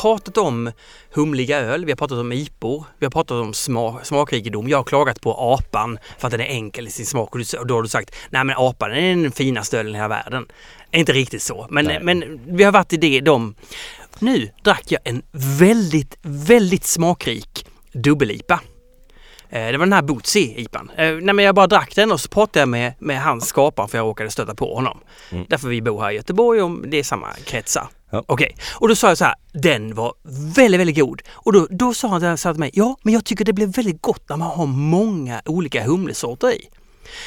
Pratat om humliga öl, vi har pratat om IPor, vi har pratat om smak, smakrikedom. Jag har klagat på apan för att den är enkel i sin smak och då har du sagt nej men apan är den finaste ölen i hela världen. Inte riktigt så, men, men vi har varit i det, de. Nu drack jag en väldigt, väldigt smakrik dubbel-IPA. Eh, Det var den här Bootsy-IPan. Eh, Nej, men jag bara drack den och så pratade jag med, med hans skapare för jag råkade stöta på honom. Mm. Därför vi bor här i Göteborg och det är samma kretsar. Ja. Okej, och då sa jag så här, den var väldigt, väldigt god. Och då, då sa han så här till mig, ja men jag tycker det blir väldigt gott när man har många olika humlesorter i.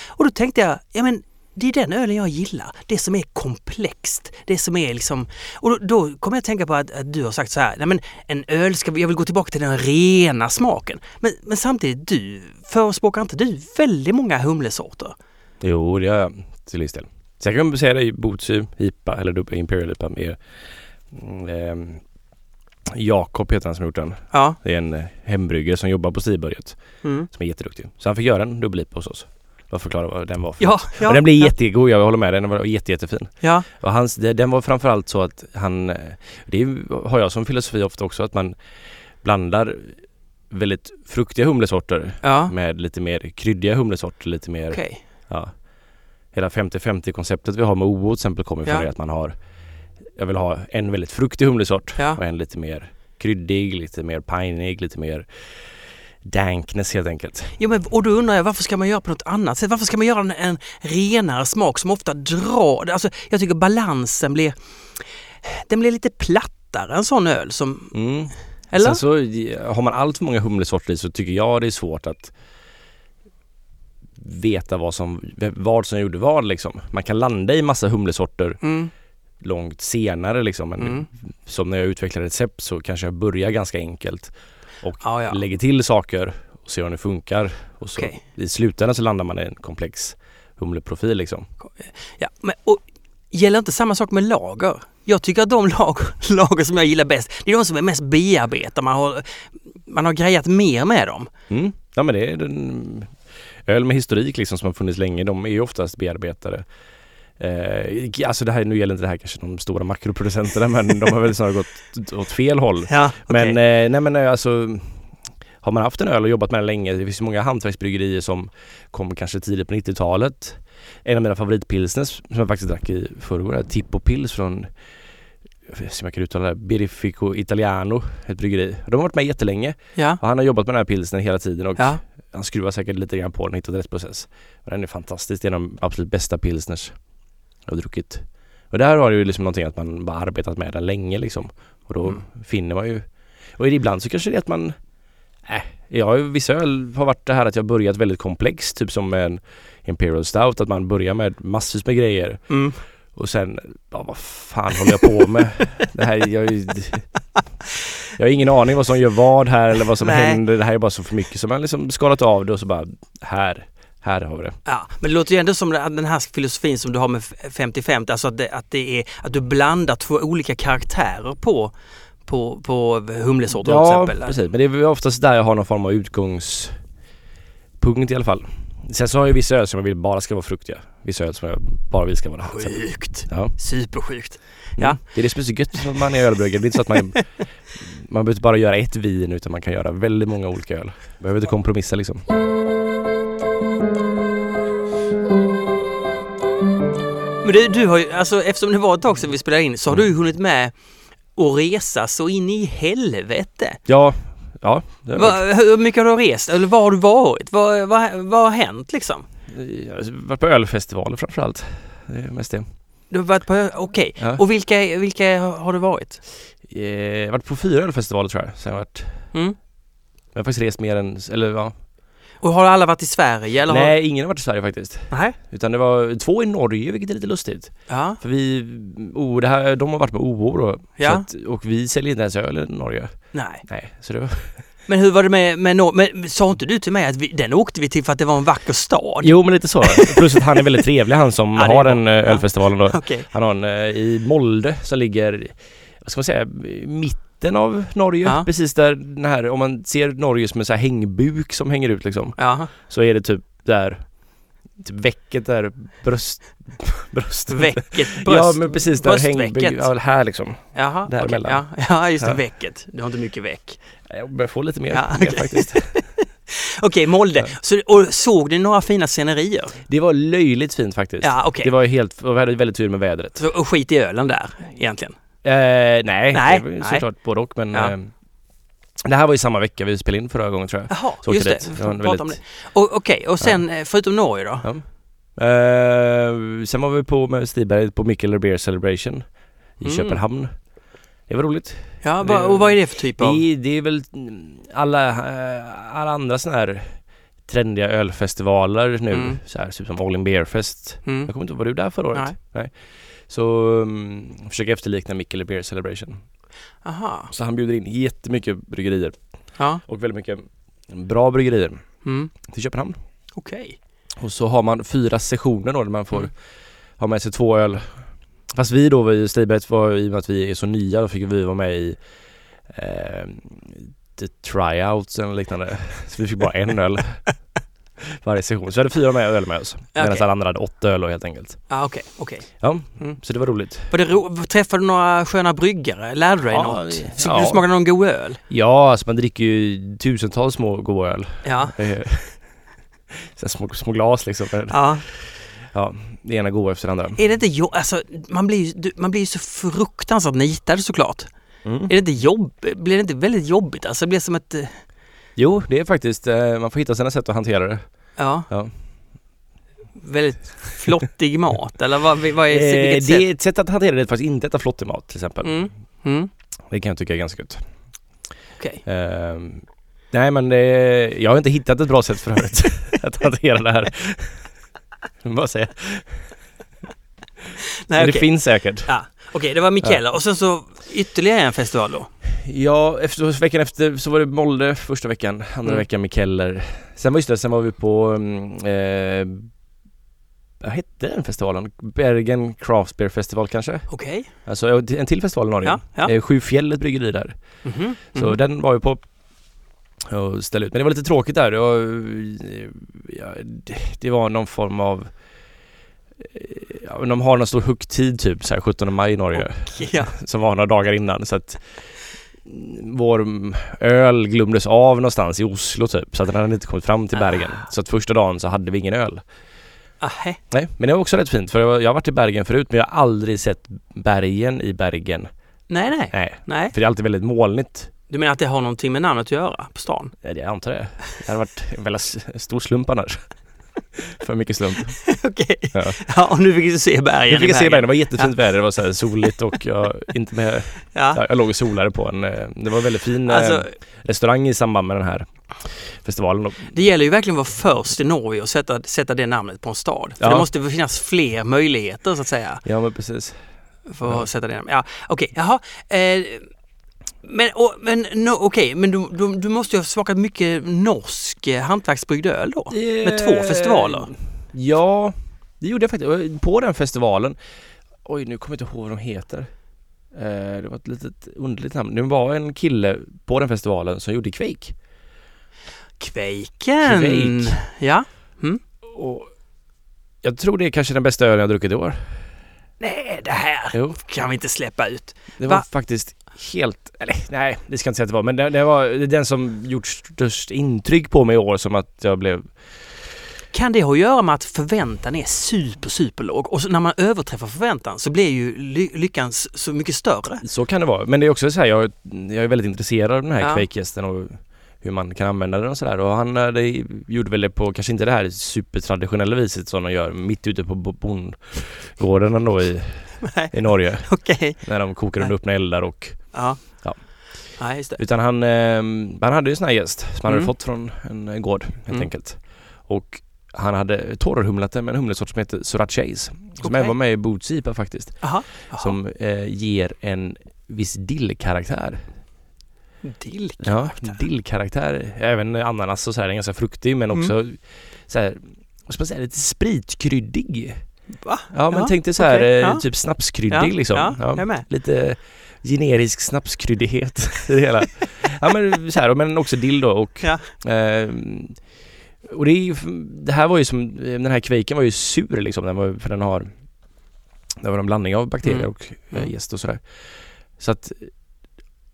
Och då tänkte jag, ja men det är den ölen jag gillar. Det som är komplext. Det som är liksom... Och då, då kommer jag att tänka på att, att du har sagt så här, nej men en öl ska... Jag vill gå tillbaka till den rena smaken. Men, men samtidigt, du förespråkar inte du väldigt många humlesorter? Jo, det gör jag till viss del. Jag kan säga det i Bootsy IPA eller Imperial IPA med mm, ehm, Jakob heter han som gjort den. Ja. Det är en eh, hembryggare som jobbar på Stiberget Mm. som är jätteduktig. Så han fick göra en dubbel IPA hos oss. Jag förklara vad den var för Ja, ja, och den blir ja, jättegod, jag håller med dig. Den var jätte, jättefin. ja. Och hans, den var framförallt så att han, eh, det har jag som filosofi ofta också, att man blandar väldigt fruktiga humlesorter ja. med lite mer kryddiga humlesorter, lite mer Okej. Ja. Hela 50-50 konceptet vi har med OO till exempel kommer från det att man har Jag vill ha en väldigt fruktig humlesort och en lite mer kryddig, lite mer pinig, lite mer dankness helt enkelt. Jo, men, och då undrar jag varför ska man göra på något annat sätt? Varför ska man göra en, en renare smak som ofta drar? Alltså, jag tycker balansen blir... Den blir lite plattare en sån öl som... Mm. Eller? Sen så har man allt för många humlesorter i så tycker jag det är svårt att veta vad som, vad som gjorde vad liksom. Man kan landa i massa humlesorter Mm. långt senare liksom. Men Mm. Som när jag utvecklar recept så kanske jag börjar ganska enkelt och Ja, ja. lägger till saker och ser om det funkar. Och så Okej. i slutändan så landar man i en komplex humleprofil liksom. Ja, men, och, gäller inte samma sak med lager? Jag tycker att de lager, lager som jag gillar bäst, det är de som är mest bearbetade. Man har, man har grejat mer med dem. Mm. Ja men det är den öl med historik liksom som har funnits länge. De är ju oftast bearbetade. Eh, alltså det här, nu gäller inte det här kanske de stora makroproducenterna men de har väl snarare gått åt fel håll. Ja, Men okej. eh, nej men eh, alltså har man haft en öl och jobbat med den länge, det finns ju många hantverksbryggerier som kom kanske tidigt på 90-talet. En av mina favoritpilsners som jag faktiskt drack i förrgår, Tippo Pils från jag vet inte om jag kan uttala det, Birrifico Italiano, ett bryggeri. De har varit med jättelänge ja, och han har jobbat med den här pilsnen hela tiden och ja. han skruvar säkert lite grann på den och hittat rätt process. Den är fantastisk, det är de absolut bästa pilsners har druckit. Och där har det ju liksom någonting att man bara arbetat med den länge liksom. Och då Mm. finner man ju och ibland så kanske det är att man äh, jag har ju vissa öl har varit det här att jag börjat väldigt komplext, typ som en Imperial Stout, att man börjar med massvis med grejer Mm. och sen, ja, vad fan håller jag på med? det här, jag, jag har ingen aning vad som gör vad här eller vad som Nej. händer. Det här är bara så för mycket. Så man liksom skalat av det och så bara, här, här har vi det. Ja, men det låter ju ändå som den här filosofin som du har med 50-50, alltså att det, att det är att du blandar två olika karaktärer på, på, på humlesorter till Ja, exempel. precis. Men det är oftast där jag har någon form av utgångspunkt i alla fall. Sen så har jag vissa öl som jag vill bara ska vara fruktiga. Vissa öl som jag bara vill ska vara. Sjukt! Ja. Supersjukt! Mm. Ja. Det är det som är så gött när man är ölbryggare. Det är inte så att man, man behöver inte bara göra ett vin utan man kan göra väldigt många olika öl. Behöver inte kompromissa liksom. Men du, du har ju, alltså eftersom det var ett tag sedan vi spelade in så har du ju hunnit med att resa så in i helvete. Ja, ja. Va, hur mycket har du rest? Eller var har du varit? Vad, vad, vad har hänt liksom? Jag har varit på ölfestivaler framförallt. Det är mest det. Du har varit på, okej. Ja. Och vilka, vilka har du varit? Eh, Jag har varit på fyra ölfestivaler tror jag. Sen har jag varit... Mm. Jag har faktiskt rest mer än... Eller ja. Och har alla varit i Sverige eller? Nej, ingen har varit i Sverige faktiskt. Nej. Utan det var två i Norge, vilket är lite lustigt. Ja. För vi... Oh, det här, de har varit med OO då. Ja. Att, och vi säljer inte ens öl i Norge. Nej. Nej, så det var... Men hur var det med, med Nor- men sa inte du till mig att vi, den åkte vi till för att det var en vacker stad? Jo, men lite så. Plus att han är väldigt trevlig han som Ja, har den eh, ölfestivalen då. Okej. Han har en eh, i Molde som ligger, vad ska man säga, i mitten av Norge. Ja. Precis där den här, om man ser Norge som en så här hängbuk som hänger ut liksom. Ja. Så är det typ där typ väcket där, bröst... bröstet. Väcket, bröst, Ja men precis där hängbygg, ja, här liksom. Jaha, däremellan. ja, ja, just det, Ja. väcket. Du har inte mycket väck. Jag börjar få lite mer, Ja, mer okej. faktiskt. Okej, Molde. Ja. Så, och såg ni några fina scenerier? Det var löjligt fint faktiskt. Ja, okej. Det var helt, vi hade väldigt tur med vädret. Så, och skit i ölen där, egentligen. Eh, nej, Nej, det var ju nej. såklart både och men Ja. eh, det här var ju samma vecka vi spelade in förra gången tror jag. Jaha, just det. Det prata om det. väldigt- Och, Okej, och sen eh, förutom Norge då? Ja. Eh, sen var vi på med Stiberg på Mikkeller Beer Celebration i Mm. Köpenhamn. Det var roligt. Ja, Det- va, och vad är det för typ av... Det, det är väl alla, alla andra sådana här trendiga ölfestivaler nu. Mm. Så här, typ som All In Beer Fest. Mm. Jag kommer inte ihåg, var du där förra året? Nej. Så um, försöker efterlikna Mikkeller Beer Celebration. Aha. Så han bjuder in jättemycket bryggerier Ja. och väldigt mycket bra bryggerier Mm. till Köpenhamn. Okej. Och så har man fyra sessioner då där man får Mm. ha med sig två öl. Fast vi då i Stiberget var i och med att vi är så nya då fick vi vara med i eh, tryouts eller liknande. Så vi fick bara en öl varje session. Så vi hade fyra med öl med oss. Medan alla andra hade åtta öl helt enkelt. Ja, okej, okej. Ja, Mm. så det var roligt. Var det ro- Träffade du några sköna bryggare? Lärde du dig Ja, något? Fick ja. du smaka någon god öl? Ja, alltså man dricker ju tusentals små goda öl. Ja. Små, små glas liksom. Ja. Ja, det ena goda efter det andra. Är det inte jo- alltså, man blir ju man blir så fruktansvärt nitad såklart. Mm. Är det inte jobb, blir det inte väldigt jobbigt? Alltså det blir som ett, eh, Jo, det är faktiskt, eh, man får hitta sina sätt att hantera det. ja. Ja. Väldigt flottig mat eller vad, vad är Eh, vilket det sätt? är ett sätt att hantera det faktiskt inte äta flottigmat till exempel. Mm. Mm. Det kan jag tycka är ganska gött. Okej. Eh, nej men det, jag har inte hittat ett bra sätt för övrigt att hantera det här. Bara säga. Nej, Men det finns säkert. Ja. Okej, det var Mikaela och sen så ytterligare en festival då? Ja, efter, veckan efter så var det Molde första veckan, andra Mm. veckan Mikeller. Sen var just det, sen var vi på, mm, eh, vad hette den festivalen? Bergen Craft Beer Festival kanske? Okej. Alltså en till festival i Norge. Ja, ja. Eh, Sju fjället bryggeri där. Mhm. Så Mhm. den var vi på och ställa ut. Men det var lite tråkigt där. Det var, eh, ja, det, var någon form av Ja, men de har någon stor högtid typ så här 17 maj i Norge Ja. som var några dagar innan så att vår öl glömdes av någonstans i Oslo typ så att den hade inte kommit fram till Bergen. Ah. Så att första dagen så hade vi ingen öl. Ahä. Nej, men det var också rätt fint för jag, har varit i Bergen förut men jag har aldrig sett bergen i Bergen. Nej, nej. Nej, Nej. för det är alltid väldigt molnigt. Du menar att det har någonting med namnet att göra på stan? Ja, Jag antar det. Det hade varit en väldigt stor slump annars. För mycket slump. Okej. Ja. Ja, och nu fick du se bergen Jag fick i se bergen, det var jättefint väder, det var så soligt och jag, inte med, Ja. ja, jag låg och solade på en, eh, det var en väldigt fin eh, Alltså, restaurang i samband med den här festivalen. Det gäller ju verkligen att vara först i Norge och sätta, sätta det namnet på en stad. För Ja. det måste finnas fler möjligheter så att säga. ja men precis. För Ja. att sätta det namnet. Ja, okej, jaha. Eh, men och, men no, okej, men du, du, du måste ju ha smakat mycket norsk eh, hantverksbryggd öl då? Med två festivaler? Ja, det gjorde jag faktiskt. På den festivalen, oj nu kommer jag inte ihåg vad de heter. Eh, Det var ett litet underligt namn. Det var en kille på den festivalen som gjorde Quake. Kvejken! Kvejk. Ja. Och jag tror det är kanske den bästa ölen jag druckit i år. Nej, det här Jo, kan vi inte släppa ut. det var Va? faktiskt helt, eller nej det ska jag inte säga att det var men det, det var den som gjort störst intryck på mig i år som att jag blev Kan det ha att göra med att förväntan är super, super låg och när man överträffar förväntan så blir ju ly lyckan så mycket större. Så kan det vara. Men det är också så här, jag, jag är väldigt intresserad av den här Ja. Quake-gästen och hur man kan använda den och sådär. Och han eh, det, gjorde väl det på, kanske inte det här supertraditionella viset som de gör mitt ute på bo- bondgården ändå i, i Norge. okej. När de kokar under öppna eldar och Ja. Ja. Nej, just det. Utan han, eh, han hade ju en sån här gäst som han Mm. hade fått från en gård helt Mm. enkelt. Och han hade torrhumlat det med en humlesort som heter Surat Chase. Som även var med i Boots IPA faktiskt. Jaha. Jaha. Som eh, ger en viss dillkaraktär. Dill. Ja, dillkaraktär. Även ananas och så här, den är ganska fruktig men Mm. också så här, vad ska man säga, lite spritkryddig. Va? Ja men Ja, tänk dig så här, okej, eh, ja. typ snapskryddig Ja, liksom. ja, Ja. Lite generisk snapskryddighet i det hela. ja men så här, men också dill då och Ja. eh, och det, är ju, det här var ju som, den här kviken var ju sur liksom, den var, för den har Det var en blandning av bakterier Mm. och Mm. mm. gäst och sådär. Så att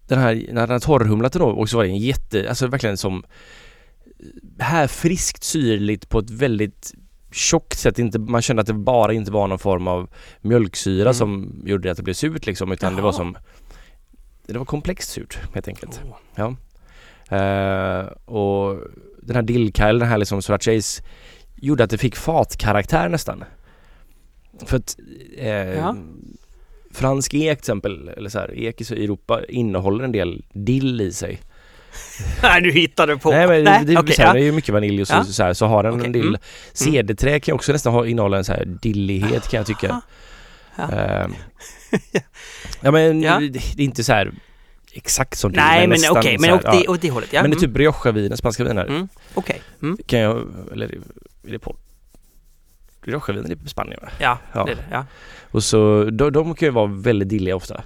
den här, när den har torrhumlat då och så var det en jätte, alltså verkligen som här friskt syrligt på ett väldigt tjockt sätt. Inte, man kände att det bara inte var någon form av mjölksyra Mm. som gjorde att det blev surt liksom utan det var Jaha. som Det var komplext surt helt enkelt. Åh. Eh, och den här dillkajl, den här liksom srirachaise gjorde att det fick fatkaraktär nästan. För att eh, Ja. fransk ek till exempel, eller så här, ek i Europa innehåller en del dill i sig. Nej, du hittade på. Nej men det, det, okej, så här, ja. det är ju mycket vanilj och så, Ja. så, här, så har den Okej, en dill. mm. Cederträ kan också nästan ha, innehålla en så här dillighet kan jag tycka. Ja. Eh, ja men Ja. Det, det är inte så här exakt som dill, Nej, men okej, så men åt det, åt det hållet. Ja. Men det är mm. typ Rioja-viner, spanska viner. Mm. Okej. Mm. Kan jag, eller är det på Rioja-viner i Spanien va? Ja, Ja. det är det. Ja. Och så, de, de kan ju vara väldigt dilliga ofta.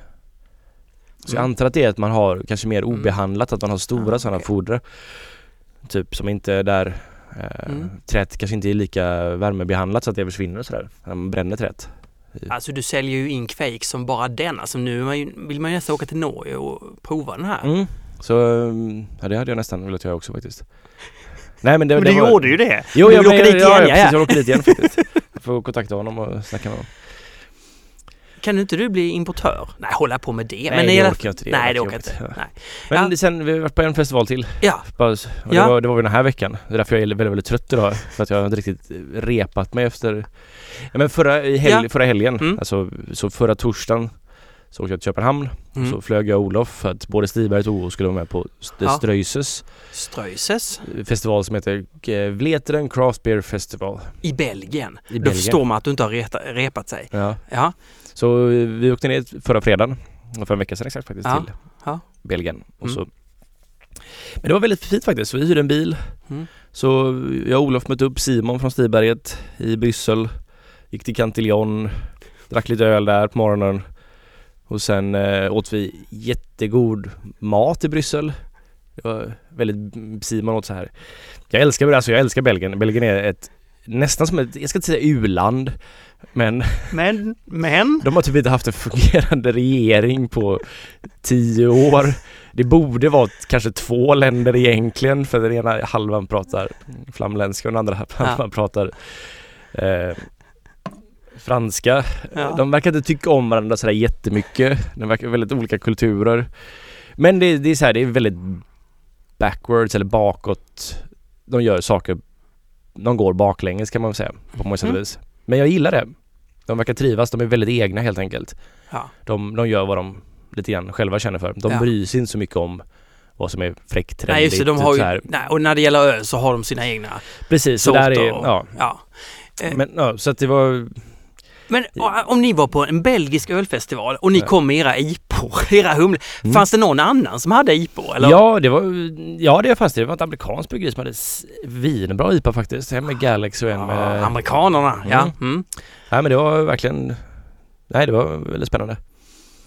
Så jag Mm. antar att det är att man har kanske mer Mm. obehandlat, att man har stora Ah, sådana okej. foder. Typ som inte är där eh, Mm. träet kanske inte är lika värmebehandlat så att det försvinner och sådär. När man bränner träet. Alltså du säljer ju in kvejk som bara den. Alltså nu är man ju, vill man ju nästan åka till Norge och prova den här. Mm. Så mm, ja, det hade jag nästan velat göra också faktiskt. Nej men det, Men det du var... gjorde ju det. Jo, du jag vill åka dit igen, ja, ja, precis, ja. jag åker dit igen faktiskt. Jag får kontakta honom och snacka med honom. Kan inte du bli importör? Nej, hålla på med det. Nej, men det orkar jag inte. Det Nej, det orkar inte. Nej. Men Ja. sen, vi har varit på en festival till. Ja, och det, Ja. var, det var den här veckan. Det är därför jag är väldigt, väldigt trött idag. För att jag har inte riktigt repat mig efter... Ja, men förra, helg, Ja. förra helgen, Mm. alltså så förra torsdagen så åkte jag till Köpenhamn. mm. Så flög jag och Olof för att både Stiberg och Olo skulle vara med på Ja. Ströjses Ströjses festival som heter Vleteren Craft Beer Festival i Belgien. i Då Belgien. förstår man att du inte har reta, repat sig. Ja. Ja, Så eh, vi åkte ner förra fredagen, för en vecka sedan exakt faktiskt, Ja. till Ja. Belgien. Och Mm. så. Men det var väldigt fint faktiskt. Så vi hyrde en bil. Mm. Så jag och Olof mötte upp Simon från Stiberget i Bryssel. Gick till Cantillon, drack lite öl där på morgonen. Och sen eh, åt vi jättegod mat i Bryssel. Det var väldigt, Simon åt så här. Jag älskar, alltså jag älskar Belgien. Belgien är ett nästan som ett, jag ska inte säga u-land, men men, men. de har typ inte haft en fungerande regering på tio år. Det borde vara kanske två länder egentligen för den ena halvan pratar flamländska och den andra halvan pratar eh, franska. Ja. De verkar inte tycka om varandra sådär jättemycket. De verkar väldigt olika kulturer. Men det, det är så här, det är väldigt backwards eller bakåt. De gör saker, de går baklänges kan man väl säga på många sätt och vis. Men jag gillar det. De verkar trivas, de är väldigt egna helt enkelt. Ja. De, de gör vad de lite grann själva känner för. De Ja. bryr sig inte så mycket om vad som är fräckt, trendigt. Nej, just det, de har ju, nej, och när det gäller öl så har de sina egna Precis, så där är, och- ja. ja. Eh, Men ja, så att det var, Men om ni var på en belgisk ölfestival och ni kom med era IPor, era humle. Mm. Fanns det någon annan som hade IPor? Eller? ja det var, ja det fanns det. Det var ett amerikanskt bryggeri som hade vinbra IPA faktiskt. En med Galaxy och en Ja, med... amerikanerna, ja. Mm. Mm. Nej men det var verkligen, nej det var väldigt spännande.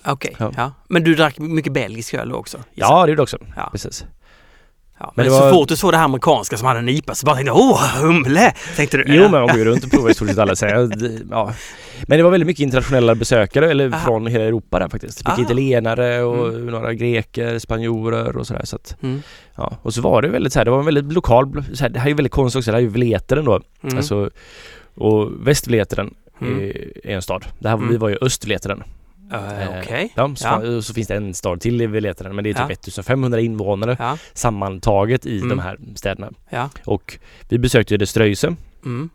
Okej, Ja. ja. Men du drack mycket belgisk öl också? Ja det gjorde det också, Ja. precis. Ja, Men men så var- fort du såg det här amerikanska som hade en IPA så bara tänkte åh, humle! Tänkte du? Jo men man går ju runt och provar i stort sett alla så ja. Men det var väldigt mycket internationella besökare, eller Aha. från hela Europa där faktiskt. Mycket Ah. italienare och Mm. några greker, spanjorer och sådär så att, Mm. ja. Och så var det väldigt så här, det var en väldigt lokal, så här, det här är ju väldigt konstigt också, det här är ju Vleteren då. Mm. Alltså, och Västvleteren Mm. är, en stad. Det här, Mm. Vi var ju Östvleteren. Eh, Eh, Okej. Ja, så, Ja. så finns det en stad till i Vleteren men det är typ Ja. 1500 invånare Ja. sammantaget i Mm. de här städerna. Ja. Och vi besökte ju det Ströjse Mm.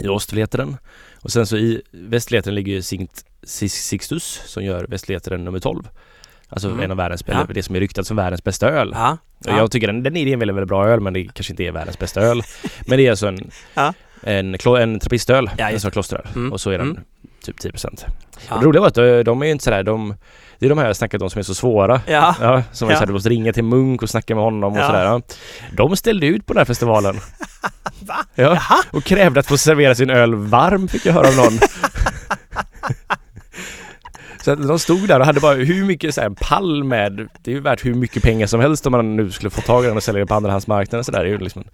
i Ostleteren. Och sen så i Västleteren ligger ju Sis- Sixtus som gör Västleteren nummer 12. Alltså Mm. en av världens, Ja. det som är ryktat som världens bästa öl. Ja. Och jag tycker den, den är en väldigt, väldigt bra öl men det kanske inte är världens bästa öl. Men det är alltså en, en, klo- en trappistöl, Ja, alltså klosteröl. Mm. Och så är den Mm. Typ 10%. Ja. Och det roliga var att de, är ju inte sådär, de, det är de här jag snackat om som är så svåra. Ja. Ja, som är Ja. såhär, du måste ringa till Munk och snacka med honom och Ja. sådär. Ja. De ställde ut på den här festivalen. Va? Ja, Jaha. och krävde att få servera sin öl varm fick jag höra av någon. Så de stod där och hade bara hur mycket så här, pall med, det är ju värt hur mycket pengar som helst om man nu skulle få tag i den och sälja den på andrahandsmarknaden så där. Det är ju liksom,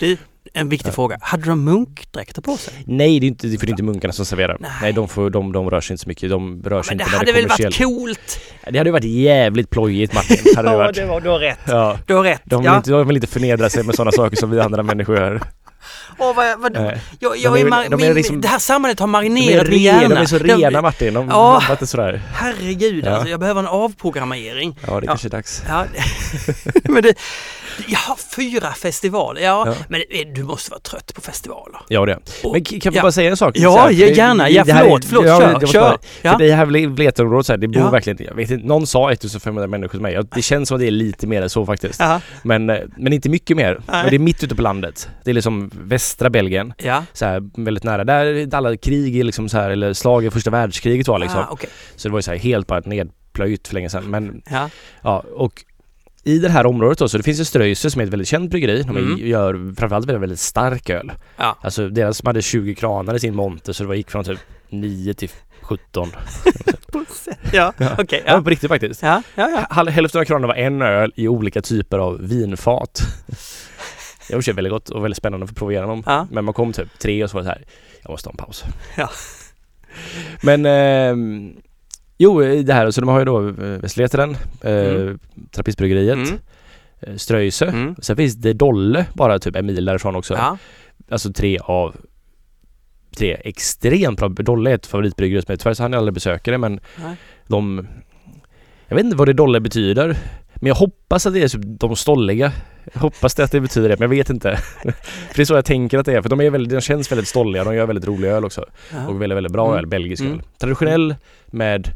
Du, en viktig fråga. Hade de munkdräkter på sig? nej, det är inte, för det är inte munkarna som serverar. Nej. Nej, de, får, de, de rör sig inte så mycket. De rör sig det inte när hade det väl varit coolt? Det hade varit jävligt plojigt Martin. Hade det Ja, varit. det var, du har rätt. Ja. Du har rätt. De vill, ja. inte, de vill inte förnedra sig med sådana saker som vi andra människor gör. Åh, vad, vad, Nej. jag, jag De är är, de är liksom- det här samhället har är, marinerat min hjärna. de är så rena Martin, de Ja. ja. inte sådär. Herregud Ja. alltså, jag behöver en avprogrammering. Ja, det Ja. kanske är dags. Ja, men det, har fyra festivaler, ja, Ja. men eh, du måste vara trött på festivaler. Ja, det. Och- Men kan vi ja. bara säga en sak? Ja, här, ja, gärna. Ja, förlåt, förlåt. ja, Kör, kör. bara- Ja. För det här Vletenområdet, så här, det bor Ja. verkligen, jag vet inte, någon sa 1500 människor till mig. Ja, Det känns som att det är lite mer än så faktiskt. Ja. Men, eh, men inte mycket mer. Nej. Men det är mitt ute på landet. Det är liksom västra Belgien. Ja. Så här, väldigt nära. Där alla krig är liksom så här, eller slag i första världskriget var liksom. Ah, okej. Så det var ju så här helt bara nedplöjt för länge sedan. Men ja. ja, och i det här området då, så det finns ju Ströjse som är ett väldigt känt bryggeri. De Mm. gör framförallt väldigt, väldigt stark öl. Ja. Alltså deras som hade 20 kranar i sin monter så det var, gick från typ 9 till 17. Ja, okej. Ja, Ja. på riktigt faktiskt. Ja, ja, ja. Hälften av kranarna var en öl i olika typer av vinfat. Det var väldigt gott och väldigt spännande att få prova igenom. Ja. Men man kom typ tre och så var det så här, jag måste ha en paus. Ja. Men ehm, Jo, det här, så de har ju då eh, Västleteren, eh, Mm. Trappistbryggeriet, Mm. eh, Ströjse. Mm. Sen finns det Dolle, bara typ en mil därifrån också. Ja. Alltså tre av tre extremt bra. Dolle är ett favoritbryggeri som jag tyvärr så hann jag aldrig besöka det men Nej. de Jag vet inte vad det Dolle betyder men jag hoppas att det är typ de stolliga. Jag hoppas det att det betyder det men jag vet inte. för det är så jag tänker att det är för de är väldigt, de känns väldigt stolliga. De gör väldigt rolig öl också. Ja. Och väldigt, väldigt bra Mm. öl, belgisk Mm. öl. Traditionell med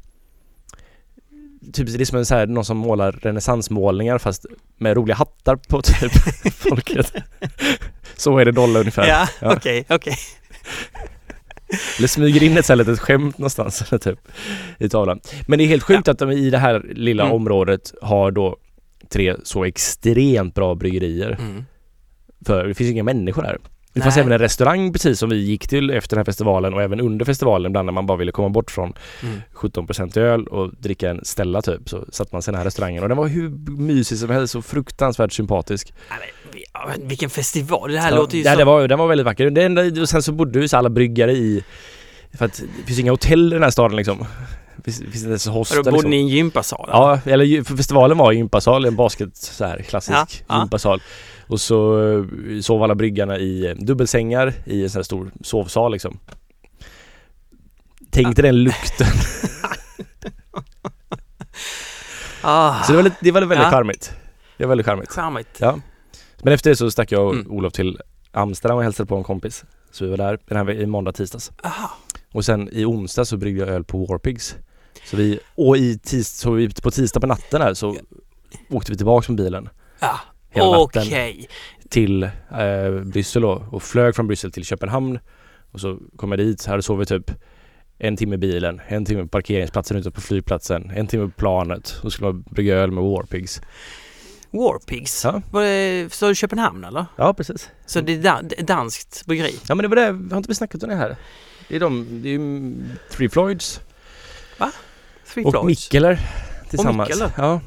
Typ det är som en så här, någon som målar renässansmålningar fast med roliga hattar på typ folket. så är det Dolle ungefär. Ja, Ja. okej, okej. Eller smyger in ett så här litet skämt någonstans typ i tavlan. Men det är helt sjukt att de i det här lilla Mm. området har då tre så extremt bra bryggerier. Mm. För det finns inga människor där. Det fanns Nej. även en restaurang precis som vi gick till efter den här festivalen och även under festivalen ibland när man bara ville komma bort från Mm. 17% öl och dricka en Stella typ så satt man sig i den här restaurangen och den var hur mysig som helst och fruktansvärt sympatisk. Ja, men, vilken festival. Det här Ja, låter ju ja, som... det var, den var väldigt vacker. Det enda, och sen så bodde ju så alla bryggare i för att det finns inga hotell i den här staden liksom. Det finns, det finns inte ens hostel Då bodde liksom. ni i en gympasal? Ja, eller för festivalen var i gympasal, en basket så här klassisk Ja, ja. Och så eh, sov alla bryggarna i eh, dubbelsängar i en sån här stor sovsal liksom. Tänk dig den lukten. Ah, Så det var, lite, det var väldigt Ja. charmigt. Det var väldigt charmigt. charmigt. Ja. Men efter det så stack jag och Mm. Olof till Amsterdam och hälsade på en kompis. Så vi var där den här i måndag, tisdags. Aha. Och sen i onsdag så bryggde jag öl på Warpigs. Så vi, och i tis, så vi, på tisdag på natten här så åkte vi tillbaks med bilen Ja, Hela natten. till eh, Bryssel då, och flög från Bryssel till Köpenhamn. Och så kom jag dit, hade sovit typ en timme i bilen, en timme på parkeringsplatsen ute på flygplatsen, en timme på planet. Och skulle man brygga öl med Warpigs. Warpigs. Ja. Var det, så Köpenhamn eller? Ja, precis. Så det är danskt bryggeri? Ja men det var det, har inte vi snackat om det här? Det är de, det är ju Three Floyds Three och Floyds? Mikkeler tillsammans. Mikkeler? Ja.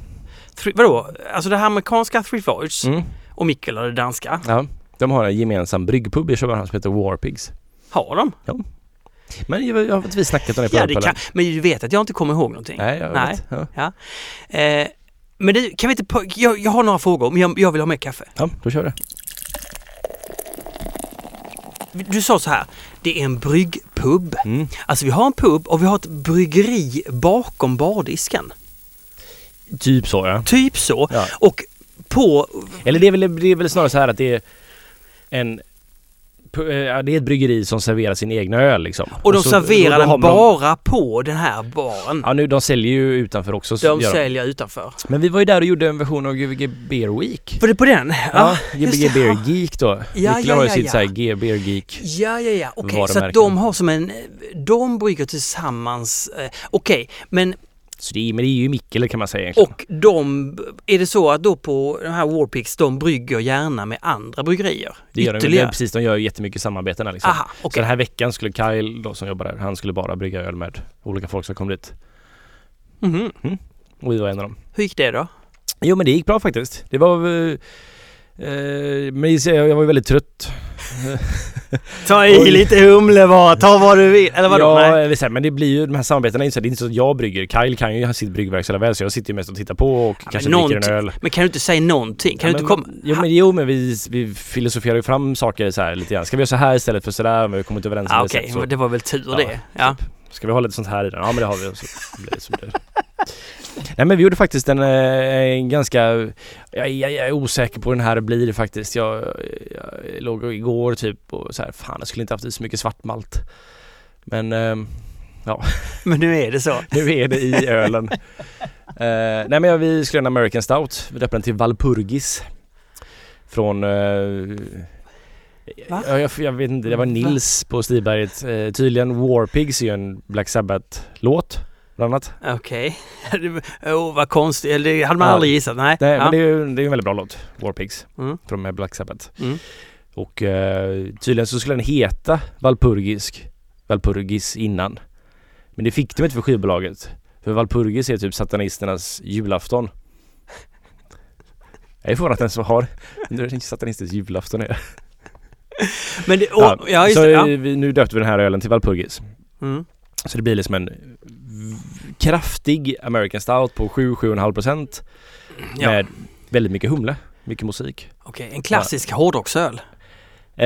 Three, vadå? Alltså det här amerikanska Three Mm. och Mikkeler det danska. ja. De har en gemensam bryggpub i Köpenhamn som heter Warpigs. Har de? Men jag, jag har inte vi snackat om det på Ja, det kan, men du vet att jag inte kommer ihåg någonting? Nej, jag Nej. vet. Ja. Eh, men det, kan vi inte... Jag, jag har några frågor, men jag, jag vill ha mer kaffe. ja, då kör vi. Du sa så här, det är en bryggpub. Mm. Alltså vi har en pub och vi har ett bryggeri bakom bardisken. Typ så ja. Typ så. ja. Och på... Eller det är, väl, det är väl snarare så här att det är en eh, ja, det är ett bryggeri som serverar sin egna öl liksom. Och de så- serverar den de- bara på den här baren. Ja nu, de säljer ju utanför också. så de säljer utanför. Men vi var ju där och gjorde en version av Gbg Beer Week. Var det på den? Ja, just Gbg. Beer Geek då. Ja, Niklas ja, har ju ja, sitt ja. såhär G Beer Geek. Ja, ja, ja. Okej, så att de har som en... De brygger tillsammans... Eh, Okej, men Så det är, men det är ju Mikkele kan man säga egentligen. Och de, är det så att då på de här Warpix, de brygger gärna med andra bryggerier? det gör de, det, Ytterligare? precis, de gör jättemycket samarbeten liksom. Aha, Så okej. den här veckan skulle Kyle då som jobbar där, han skulle bara brygga öl med olika folk som kom dit. Mhm. Och vi var en av dem. Hur gick det då? Jo men det gick bra faktiskt. Det var eh, eh, men jag jag var ju väldigt trött. Ta i lite humle bara, ta vad du vill. Eller vadå? Ja, säga, men det blir ju de här samarbetena är inte så, det är inte så att jag brygger. Kyle kan ju ha sitt bryggverk så väl så jag sitter ju mest och tittar på och Ja, kanske dricker en öl. Men kan du inte säga någonting? Kan Ja, du inte komma... Jo men, jo, men vi, vi filosoferar ju fram saker så här lite grann. Ska vi göra så här istället för så där? Men vi kommer inte överens om Ah, det. Okej, så- men det var väl tur Ja, det. Ja. Ska vi ha lite sånt här i den? Ja men det har vi. Så blir det som det. Nej men vi gjorde faktiskt en, eh, en ganska, jag, jag, jag är osäker på hur den här blir faktiskt. Jag, jag låg igår typ och så här, fan jag skulle inte haft i så mycket svartmalt. Men ehm, Men nu är det så. nu är det i ölen. Eh, nej men vi skulle göra en American Stout. Vi döpte den till Valpurgis. Från uh, Va? Ja, jag, jag vet inte, det var Nils på Stiberget. Uh, tydligen Warpigs är ju en Black Sabbath-låt. Bland annat. Okej. oh, vad konstigt. Eller det hade man Ja. aldrig gissat. Nej. Nej ja. men det är ju det är en väldigt bra låt. Warpigs. Mm. Från med Black Sabbath. Mm. Och eh, tydligen så skulle den heta Valpurgisk. Valpurgis innan. Men det fick de inte för skivbolaget. För Valpurgis är typ satanisternas julafton. Jag är förvånad att den som har nu är det inte satanisters julafton är. Men det, oh, ja. just så. Ja. vi, nu döpte vi den här ölen till Valpurgis. Mm. Så det blir liksom en kraftig American Stout på 7-7,5 procent. Ja. Med väldigt mycket humle, mycket musik. Okej, en klassisk hårdrocksöl. Eh,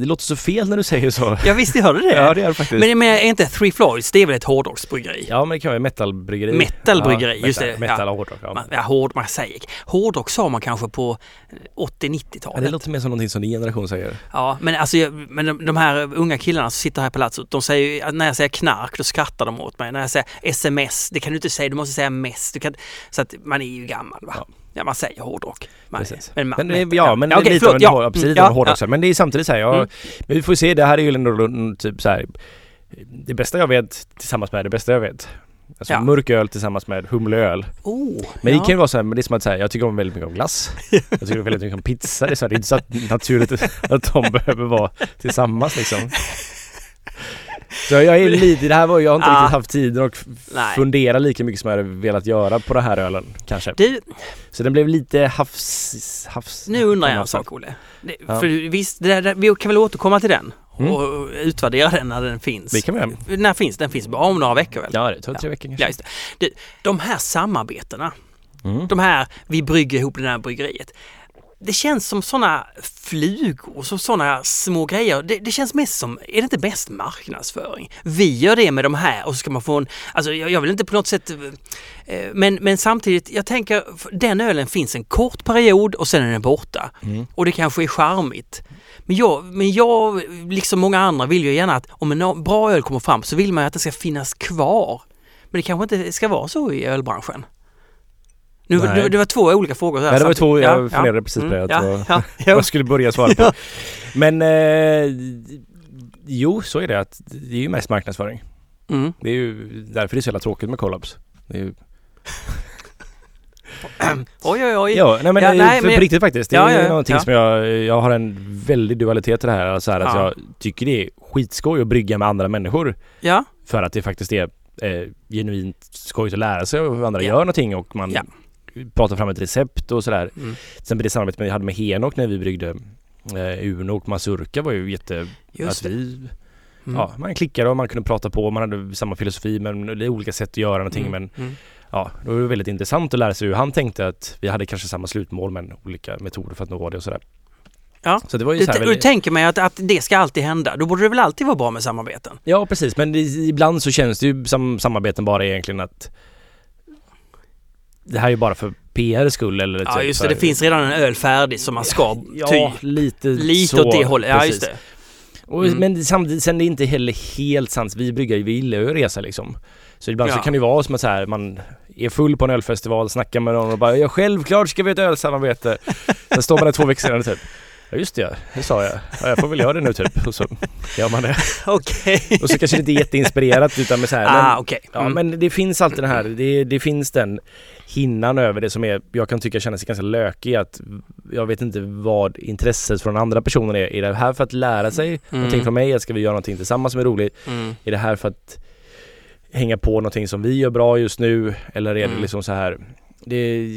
det låter så fel när du säger så. Ja visst, jag hörde det. Ja det är det faktiskt. Men, men är inte Three Floyds, det är väl ett hårdrocksbryggeri? Ja men det kan vara metalbryggeri. Metalbryggeri, ja, just metal, det. Metal Ja. och hårdrock. Ja. Man, ja, hård, man säger hårdrock sa man kanske på Ja, 80-90-talet. det låter mer som någonting som din generation säger. Ja, men alltså men de, de här unga killarna som sitter här på Palazzo, de säger ju, när jag säger knark då skrattar de åt mig. När jag säger sms, det kan du inte säga, du måste säga mess. Du kan, så att man är ju gammal va? Ja, Ja. man säger hårdrock. Man, Precis. Men, man, Men, ja, men Ja, okej, lite av en, förlåt, ja. ja, precis, ja, hårdrock. ja. Men det är samtidigt så här, jag, Mm. men vi får se, det här är ju ändå typ så här. Det bästa jag vet tillsammans med det bästa jag vet. Alltså Ja. mörk öl tillsammans med humleöl. Oh, Men ja. det kan ju vara så här, men det är som att säga, jag tycker om väldigt mycket om glass. Jag tycker väldigt mycket om pizza. Det är, så här, det är inte så naturligt att de behöver vara tillsammans liksom. Så jag är lite, det här var, jag har inte Ja. riktigt haft tiden att Nej. fundera lika mycket som jag hade velat göra på den här ölen kanske. Du, Så den blev lite havs... havs nu undrar jag en sak Olle. Det, Ja. För visst, det där, vi kan väl återkomma till den Mm. och utvärdera den när den finns. Det kan vi göra. När finns den? finns bara om några veckor väl? Ja, det tar tre veckor Ja, kanske. just det. Du, de här samarbetena, Mm. de här, vi brygger ihop det här bryggeriet. Det känns som sådana flugor, som sådana små grejer. Det, det känns mest som, är det inte bäst marknadsföring? Vi gör det med de här och så ska man få en, alltså jag, jag vill inte på något sätt, eh, men, men samtidigt, jag tänker, den ölen finns en kort period och sen är den borta. Mm. Och det kanske är charmigt. Men jag, men jag, liksom många andra, vill ju gärna att om en bra öl kommer fram så vill man ju att det ska finnas kvar. Men det kanske inte ska vara så i ölbranschen. Nu, Nej. det, var två olika frågor. där Ja, det var två, jag Ja, ja. funderade precis på det. Mm, att ja, det ja, vad ja. jag skulle börja svara på. Men eh, jo, så är det att det är ju mest marknadsföring. Mm. Det är ju därför det är så jävla tråkigt med är ju, Oj, oj, oj. ja, nej men, Ja, nej, för, men- på riktigt faktiskt. Det är Ja, ja, ja, någonting ja. som jag, jag har en väldig dualitet i det här. Alltså här att Ja. jag tycker det är skitskoj att brygga med andra människor. Ja, För att det faktiskt är eh, genuint skojigt att lära sig hur andra Ja. gör någonting och man Ja. pratar fram ett recept och sådär. mm. Sen det samarbetet vi hade med Henok när vi bryggde eh, Uno och Mazurka var ju jätte... just att det. vi, Mm. ja, man klickade och man kunde prata på, man hade samma filosofi men det är olika sätt att göra någonting men Mm. Mm. ja, då var det väldigt intressant att lära sig hur han tänkte att vi hade kanske samma slutmål men olika metoder för att nå det och sådär. Ja. Så det var ju Du, så du väldigt, tänker mig att, att det ska alltid hända. Då borde det väl alltid vara bra med samarbeten? Ja precis men det, ibland så känns det ju som samarbeten bara egentligen att det här är ju bara för PR skull eller Ja, typ just för- det. Det finns redan en öl färdig som man ska Ja, ty. lite Lite så, åt det hållet. Ja, just det. Och, Mm. Men samtidigt, sen är det inte heller helt sant. Vi bryggar ju, vi gillar ju att resa liksom. Så ibland Ja. så kan det vara som att så här, man är full på en ölfestival, snackar med någon och bara ja självklart ska vi ha ett ölsamarbete. Sen står man där två veckor senare typ. Ja just det, det sa jag. Ja, jag får väl göra det nu typ. Och så gör man det. Okej. Och så kanske det inte är jätteinspirerat utan med så här. Ah, men, ja, Mm. men det finns alltid den här, det, det finns den hinnan över det som är, jag kan tycka känner sig ganska lökig att jag vet inte vad intresset från andra personer är. Är det här för att lära sig någonting från mig? Ska vi göra någonting tillsammans som är roligt? Mm. Är det här för att hänga på någonting som vi gör bra just nu? Eller är det Mm. liksom så här det,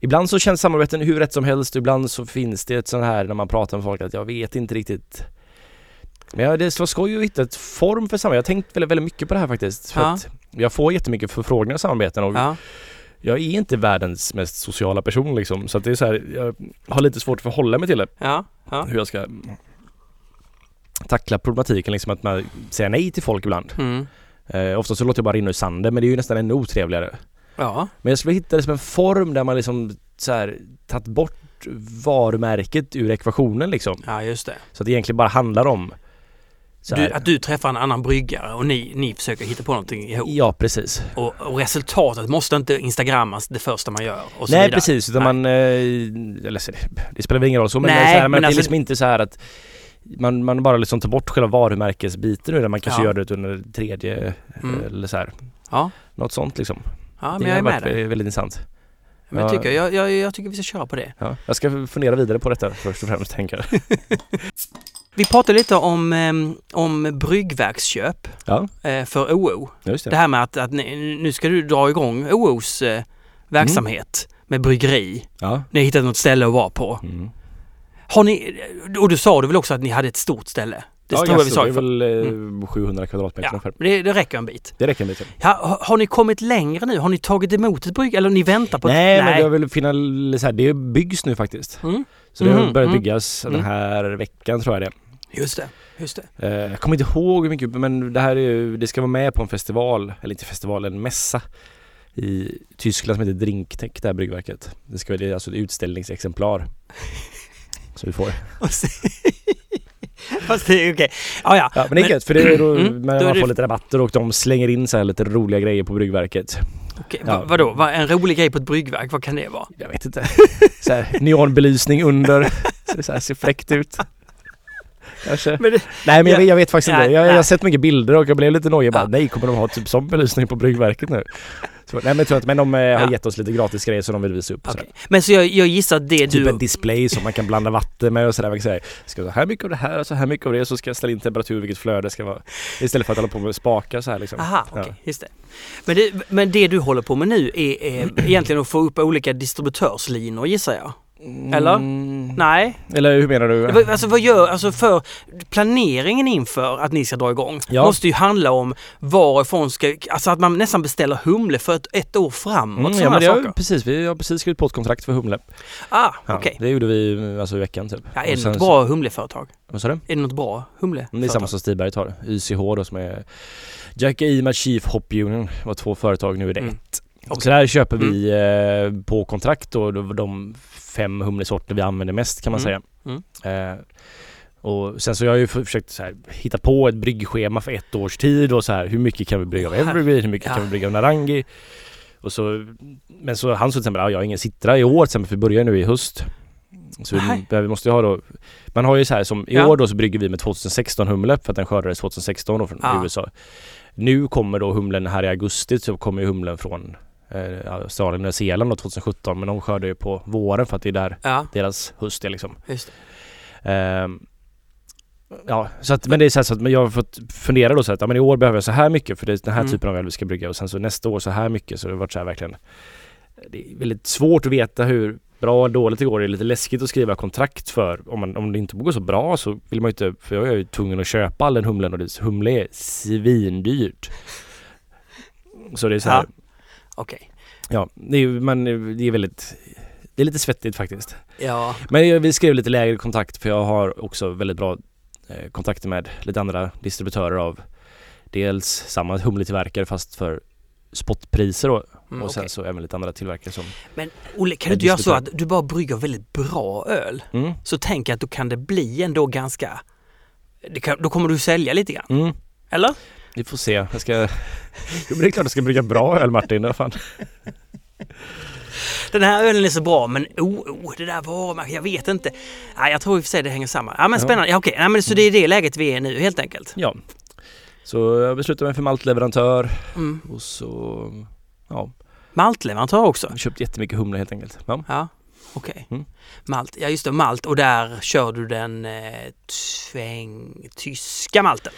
ibland så känns samarbeten hur rätt som helst ibland så finns det ett sånt här när man pratar med folk att jag vet inte riktigt men ja, det var skoj att hitta ett form för samarbete. Jag har tänkt väldigt, väldigt mycket på det här faktiskt. För Ja. jag får jättemycket förfrågningar om samarbeten och Ja. jag är inte världens mest sociala person liksom. Så att det är så här, jag har lite svårt att förhålla mig till det. Ja. Ja. Hur jag ska tackla problematiken liksom att man säger nej till folk ibland. Mm. Eh, ofta så låter jag bara rinna ur sanden men det är ju nästan ännu otrevligare. Ja. Men jag skulle hitta det som en form där man liksom så här tagit bort varumärket ur ekvationen liksom. ja, just det. Så att det egentligen bara handlar om Du, att du träffar en annan bryggare och ni, ni försöker hitta på någonting ihop. Ja precis. Och, och resultatet måste inte instagrammas det första man gör. Och så Nej vidare. precis utan Nej. man, eh, eller det, det spelar väl ingen roll så men, Nej, det är så här, men, men det är alltså- liksom inte så här att man, man bara liksom tar bort själva varumärkesbiten ur det. Man kanske Ja. gör det under tredje Mm. eller så här. Ja. Något sånt liksom. Ja, men det jag är med varit dig. väldigt, intressant. Men jag, Ja. tycker, jag, jag, jag tycker vi ska köra på det. Ja. Jag ska fundera vidare på detta först och främst tänker jag. Vi pratade lite om, em, om bryggverksköp Ja, eh, för OO. det. Det här med att, att nu ska du dra igång OOs eh, verksamhet med bryggeri. Ja. Ni har hittat något ställe att vara på. Mm. Har ni, och du sa du väl också att ni hade ett stort ställe? Det ja, tror jag vi sa. det är väl eh, 700 kvadratmeter Ja, ungefär. men det, det räcker en bit. Det räcker en bit. ja. Ja, har, ni kommit längre nu? Har ni tagit emot ett brygg eller ni väntar på ett... Nej, men det så här, det byggs nu faktiskt. Mm, Så det har Mhm, börjat mm. byggas Mm. den här veckan tror jag det just det. Just det. Eh, Jag kommer inte ihåg hur mycket men det här är ju, det ska vara med på en festival, eller inte festival, en mässa i Tyskland som heter Drinktech, det här bryggverket. Det ska vara alltså ett utställningsexemplar. Så vi får. Fast det är okej. Ja, ja. Ja men det är gött för det är då, Mm, man, är det- får lite rabatter och de slänger in så här lite roliga grejer på bryggverket. Okej, Ja. va, vadå? Va, en rolig grej på ett bryggverk, vad kan det vara? Jag vet inte. Så här, neonbelysning under, så det så här ser fräckt ut. Kanske. Men det, Nej men jag, Ja. vet- jag vet faktiskt Nej, inte. Jag, jag har sett mycket bilder och jag blev lite nojig bara, Ja. nej kommer de ha typ sån belysning på bryggverket nu? Så, nej men jag tror inte, men de eh, har Ja. gett oss lite gratis grejer som de vill visa upp. okej. sådär. Men så jag, jag gissar att det Typ du... en display som man kan blanda vatten med och sådär. Man kan säga, ska ha här mycket av det här och så här mycket av det så ska jag ställa in temperatur vilket flöde ska vara. Istället för att hålla på med spakar så här liksom. Aha, Ja. okej, just det. Men, det. men det du håller på med nu är, är egentligen att få upp olika distributörslinor gissar jag? Eller? Mm. Nej? Eller hur menar du? Alltså vad gör, alltså för planeringen inför att ni ska dra igång Ja. måste ju handla om varifrån ska, alltså att man nästan beställer humle för ett, ett år framåt. Mm, ja, men det har, precis, vi har precis skrivit på ett kontrakt för Humle. Ah, Ja, okej. Det gjorde vi alltså i veckan typ. Ja, är det något bra humleföretag? Vad sa du? Är det något bra humle? Det är samma som Stiberg tar. YCH då som är Jack Ima Chief Hop Union. Var två företag, nu är det Mm. ett. Okej. Så där köper vi eh, på kontrakt då de fem humlesorter vi använder mest kan man Mm. säga. Eh, och sen så har jag ju försökt så här, hitta på ett bryggschema för ett års tid och så här hur mycket kan vi brygga av Evergreen, hur mycket Ja. kan vi brygga av Narangi. Och så, men så han sa till exempel, ja, jag har ingen Citra i år till för vi börjar nu i höst. Så vi, vi måste ju ha då Man har ju så här som i Ja. år då så brygger vi med 2016 humle för att den skördades 2016 då från Ja. USA. Nu kommer då humlen här i augusti så kommer ju humlen från eh, Australien och Nya Zeeland då 2017 men de skördar ju på våren för att det är där Ja, deras höst är liksom. Ehm, ja, så att, men det är så, här, så att jag har fått fundera då så att ja, men i år behöver jag så här mycket för det är den här Mm. typen av öl vi ska brygga och sen så nästa år så här mycket så det har varit så här verkligen Det är väldigt svårt att veta hur bra eller dåligt det går. Det är lite läskigt att skriva kontrakt för om, man, om det inte går så bra så vill man ju inte, för jag är ju tvungen att köpa all den humlen och det, humle är svindyrt. Så det är så här, Ja. Okej. ja, det är, men det är väldigt det är lite svettigt faktiskt. Ja, Men vi skrev lite lägre kontakt för jag har också väldigt bra eh, kontakter med lite andra distributörer av dels samma humletillverkare fast för spotpriser då. mm, och sen okej. så även lite andra tillverkare som... Men Olle, kan du inte göra så att du bara brygger väldigt bra öl? Mm. Så tänker jag att då kan det bli ändå ganska... Det kan, då kommer du sälja lite grann, Mm. eller? Vi får se. Jag ska... Jo, men det är klart jag ska brygga bra öl Martin. Vad fan. Den här ölen är så bra men oh, oh det där varumärket, jag vet inte. Nej, jag tror i och för sig det hänger samman. Ja men spännande, ja, okej. Nej, men så det är det läget vi är nu helt enkelt. Ja. Så jag beslutade mig för maltleverantör Mm. och så ja, Maltleverantör också? jag köpt jättemycket humle helt enkelt. Ja. Ja, okej. Mm. Malt, ja just det, malt och där kör du den eh, tväng, tyska malten?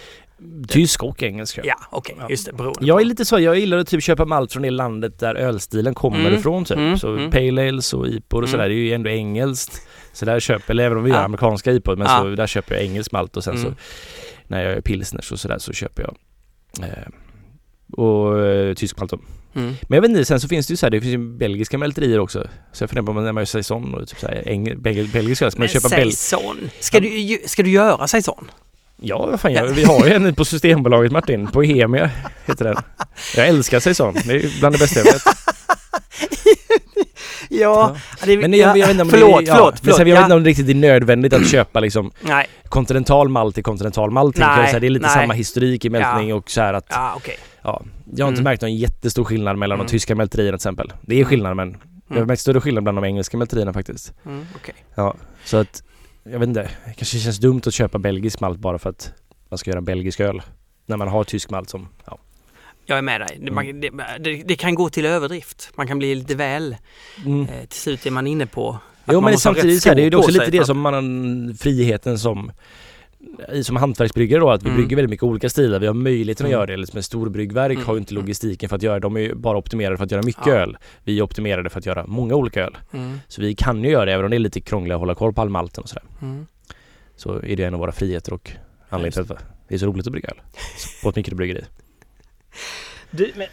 Tysk och engelska. Ja, okej, Ja. just det, beroende Jag är lite så, jag gillar att typ köpa malt från det landet där ölstilen kommer Mm, ifrån typ. mm, så mm. Pale Ales och IPOR och Mm. sådär, det är ju ändå engelskt. Så där köper jag, även om vi gör Ja. amerikanska IPOR, men Ja. så där köper jag engelsk malt och sen Mm. så när jag gör pilsners och sådär så köper jag eh, och eh, tysk malt. Mm. Men jag vet inte, sen så finns det ju så här, det finns ju belgiska mälterier också. Så jag funderar på om när man gör saison och typ så här, engel, bel, belgisk öl, ska man köpa bel... saison, ska du, ska du göra saison? Ja, vad fan, jag, vi har ju en på Systembolaget Martin, på Hemia heter den. Jag älskar saison, det är bland det bästa jag vet. Ja, det, Men jag, jag vet inte om förlåt, det, ja, förlåt, Men förlåt. sen, jag vet ja. inte om det riktigt är nödvändigt att köpa liksom Nej, kontinental malt till kontinental malt. Nej, jag. Så här, det är lite nej. samma historik i mältning och så här att ja okej. ja, jag har inte Mm. märkt någon jättestor skillnad mellan Mm. de tyska mälterierna till exempel. Det är Mm. skillnad men jag har Mm. märkt större skillnad bland de engelska mälterierna faktiskt. Mm, okej. Ja, så att jag vet inte, det kanske känns dumt att köpa belgisk malt bara för att man ska göra belgisk öl. När man har tysk malt som, ja. Jag är med dig. Det, Mm. man, det, det, det kan gå till överdrift. Man kan bli lite väl, Mm. eh, till slut är man inne på Jo men samtidigt så här, det är ju också lite det som man, friheten som som hantverksbryggare då, att vi Mm. brygger väldigt mycket olika stilar. Vi har möjligheten att Mm. göra det. Liksom, ett storbryggverk Mm. har ju inte logistiken för att göra, de är ju bara optimerade för att göra mycket Ja. öl. Vi är optimerade för att göra många olika öl. att... Mm, Så vi kan ju göra det, även om det är lite krångligt att hålla koll på all malten och sådär. mm. Så är det en av våra friheter och anledningen till att det är så roligt att brygga öl. På ett mikrobryggeri. Du, men...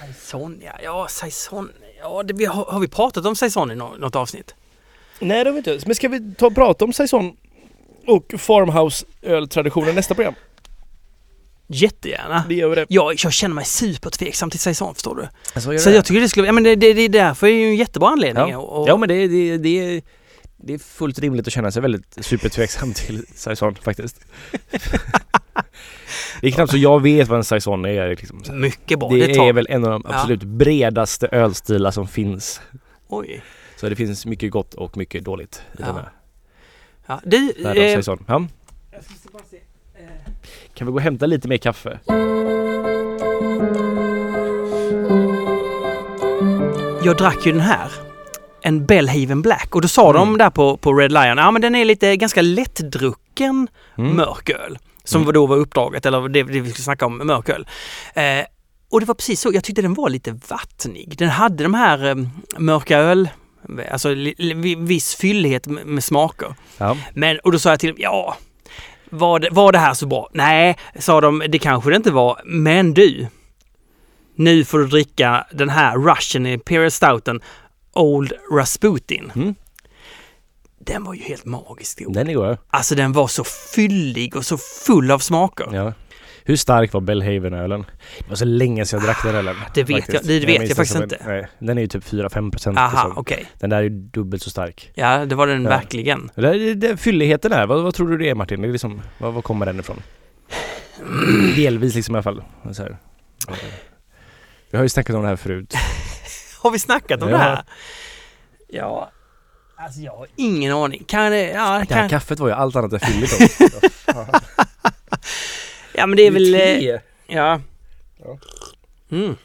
Saison, ja. Ja, saison. Ja, det, vi, har, har vi pratat om saison i nå- något avsnitt? Nej det har vi inte. Men ska vi ta och prata om saison och farmhouse-öltraditionen nästa program? Jättegärna. Det gör vi det. Jag, jag känner mig supertveksam till saison, förstår du. Alltså, Så jag tycker det skulle... Ja, men det, det, det är därför är ju en jättebra anledning. Ja. Och, Ja men det, det, det, det är fullt rimligt att känna sig väldigt supertveksam till saison faktiskt. det är knappt så jag vet vad en saison är. Liksom. Mycket bra. Det, Det, tar... är väl en av de Ja. absolut bredaste ölstilar som finns. Oj. Så det finns mycket gott och mycket dåligt i Ja. den här Ja. Du, eh. Ja. Kan vi gå och hämta lite mer kaffe? jag drack ju den här. En Bellhaven Black och då sa Mm. de där på, på Red Lion, ja men den är lite ganska lättdrucken Mm. mörköl. Som Mm. då var uppdraget, eller det, det vi skulle snacka om, mörköl. Eh, och det var precis så, jag tyckte den var lite vattnig. Den hade de här eh, mörka öl, alltså viss fyllighet med, smaker. Ja. Men, och då sa jag till dem, ja, var det, var det här så bra? Nej, sa de, det kanske det inte var. Men du, nu får du dricka den här Russian Imperial Stouten Old Rasputin. Mm. Den var ju helt magiskt god. Den är god. Alltså den var så fyllig och så full av smaker. Ja. Hur stark var Bellhaven-ölen? Det var så länge sedan jag drack den ölen. Det vet faktiskt. jag- det vet jag den faktiskt som inte. nej, den är ju typ 4-5 procent. Aha, liksom. okej. Den där är ju dubbelt så stark. Ja, det var den Ja. verkligen. Det, det, det, fylligheten är, vad, vad tror du det är Martin? Det är liksom, vad, vad kommer den ifrån? Delvis liksom i alla fall. Så här. Vi har ju snackat om det här förut. Har vi snackat om Ja. det här? Ja, alltså jag har ingen aning. Kan det, ja, Det här kan, kaffet var ju allt annat än fylligt. ja men det är väl... eh, Te. Ja. Ja. Mm.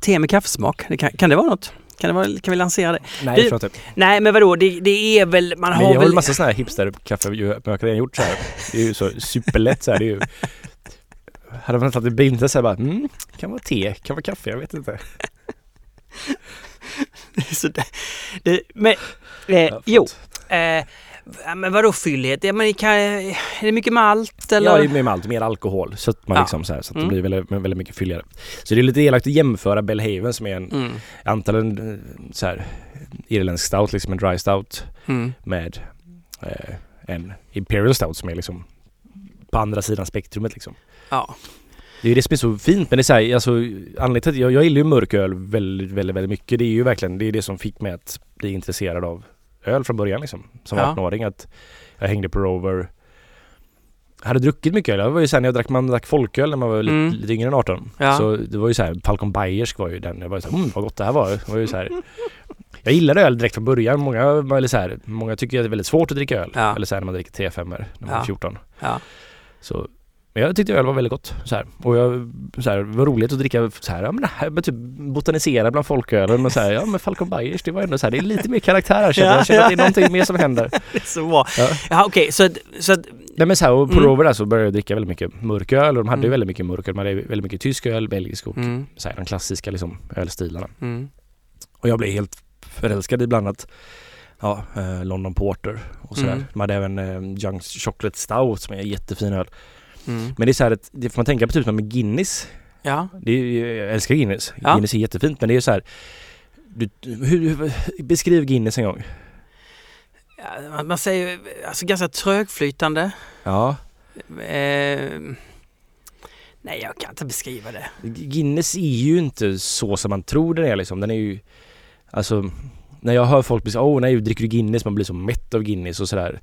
Te med kaffesmak, det kan, kan det vara något? Kan, det vara, kan vi lansera det? Nej, Du- jag tror inte. Nej men vadå, det, det är väl, man har har väl... väl massa sådana här hipster-kaffe jag har redan gjort så här. Det är ju så superlätt så här. Det är ju... Hade man tagit ett bild så här bara, mm, kan vara te, kan vara kaffe, jag vet inte. så det, det, men, eh, Ja, jo, eh, ja, men vadå fyllighet? Ja, men kan, är det mycket malt eller? Ja, det är mer malt, mer alkohol. Så att man Ja. liksom så här, så att det Mm. blir väldigt, väldigt mycket fylligare. Så det är lite elakt att jämföra Bellhaven som är en, Mm, antagligen så här, irländsk stout, liksom en dry stout mm, med eh, en Imperial Stout som är liksom på andra sidan spektrumet liksom. ja. Det är ju det som är så fint men det är så här, alltså anledningen till att jag, jag gillar ju mörköl väldigt, väldigt, väldigt mycket. Det är ju verkligen, det är det som fick mig att bli intresserad av öl från början liksom. Som Ja. 18-åring att jag hängde på Rover hade druckit mycket öl. Det var ju såhär när jag drack, man drack folköl när man var lite, Mm. lite yngre än 18. Ja. Så det var ju såhär, Falcon Bayersk var ju den. Jag var ju såhär, mm vad gott det här var. Det var ju så här. Jag gillade öl direkt från början. Många, eller så här, många tycker att det är väldigt svårt att dricka öl. Ja. Eller så här, när man dricker 3 5 när man är 14. Ja. Så, men jag tyckte öl var väldigt gott. Så här. Och jag, så här, det var roligt att dricka så här, ja, men, det här, typ botanisera bland folkölen. Men så här, ja men Falcon Bayersk, det var ändå så här, det är lite mer karaktär här känner jag. Jag känner att det är någonting mer som händer. Det är så bra. Ja. Ja, okej, så, att- så att, Nej men så här, och på Mm. Rover där så började jag dricka väldigt mycket mörköl och de hade ju Mm. väldigt mycket mörköl. De hade väldigt mycket tysk öl, belgisk och mm, så här, de klassiska liksom, ölstilarna. mm, Och jag blev helt förälskad i bland annat ja, eh, London Porter och sådär. Mm. De hade även eh, Junks Chocolate Stout som är en jättefin öl. Mm. Men det är så här att det får man tänka på typ med Guinness. Ja, Det är, jag älskar Guinness. Ja. Guinness är jättefint men det är så här du, hur, beskriv Guinness en gång. Ja, man- man säger alltså ganska trögflytande. Ja. Eh, nej, jag kan inte beskriva det. Guinness är ju inte så som man tror den är liksom. Den är ju Alltså När jag hör folk säga åh nej dricker du Guinness? Man blir så mätt av Guinness och sådär.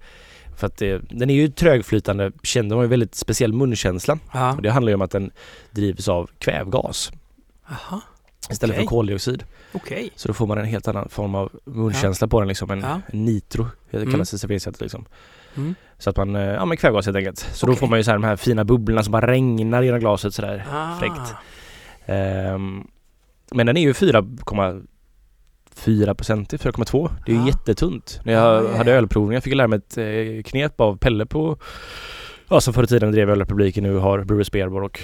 För att det, den är ju trögflytande, den har ju väldigt speciell munkänsla. Ja. Och det handlar ju om att den drivs av kvävgas Jaha, istället Okej. för koldioxid. okej. Så då får man en helt annan form av munkänsla på den liksom. En, Ja. en nitro det Mm. kallas det i serveringssättet liksom. Mm. Så att man, eh, ja men kvävgas helt enkelt. Så då Okej. får man ju så här de här fina bubblorna som bara regnar genom glaset sådär. Ah. Fräckt. Ehm, men den är ju 4,4 procent, 4,2. Det är ju Ja. jättetunt. När jag Ja, hade ja. ölprovning, jag fick lära mig ett eh, knep av Pelle på Ja som förr i tiden drev Ölrepubliken nu har Brewers Beerbar och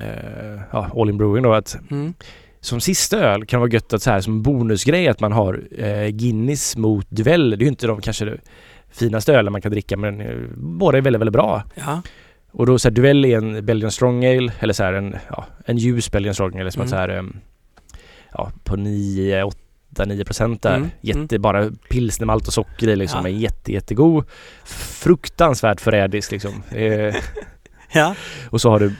eh, ja, All In Brewing då att Mm. som sista öl kan det vara gött att så här som bonusgrej att man har eh, Guinness mot Duell. Det är ju inte de kanske de finaste ölen man kan dricka men eh, båda är väldigt, väldigt bra. Ja. Och då så här, Duell är en Belgian Strong Ale eller så här en, ja, en ljus Belgian Strong Ale som Mm. att så här em, ja, på 9, 8, 9 procent där. Mm, Jätte, mm. bara pilsner, malt och socker i liksom. Ja. Är jätte, jättegod. Fruktansvärt förrädisk liksom. Eh, Ja. och så har du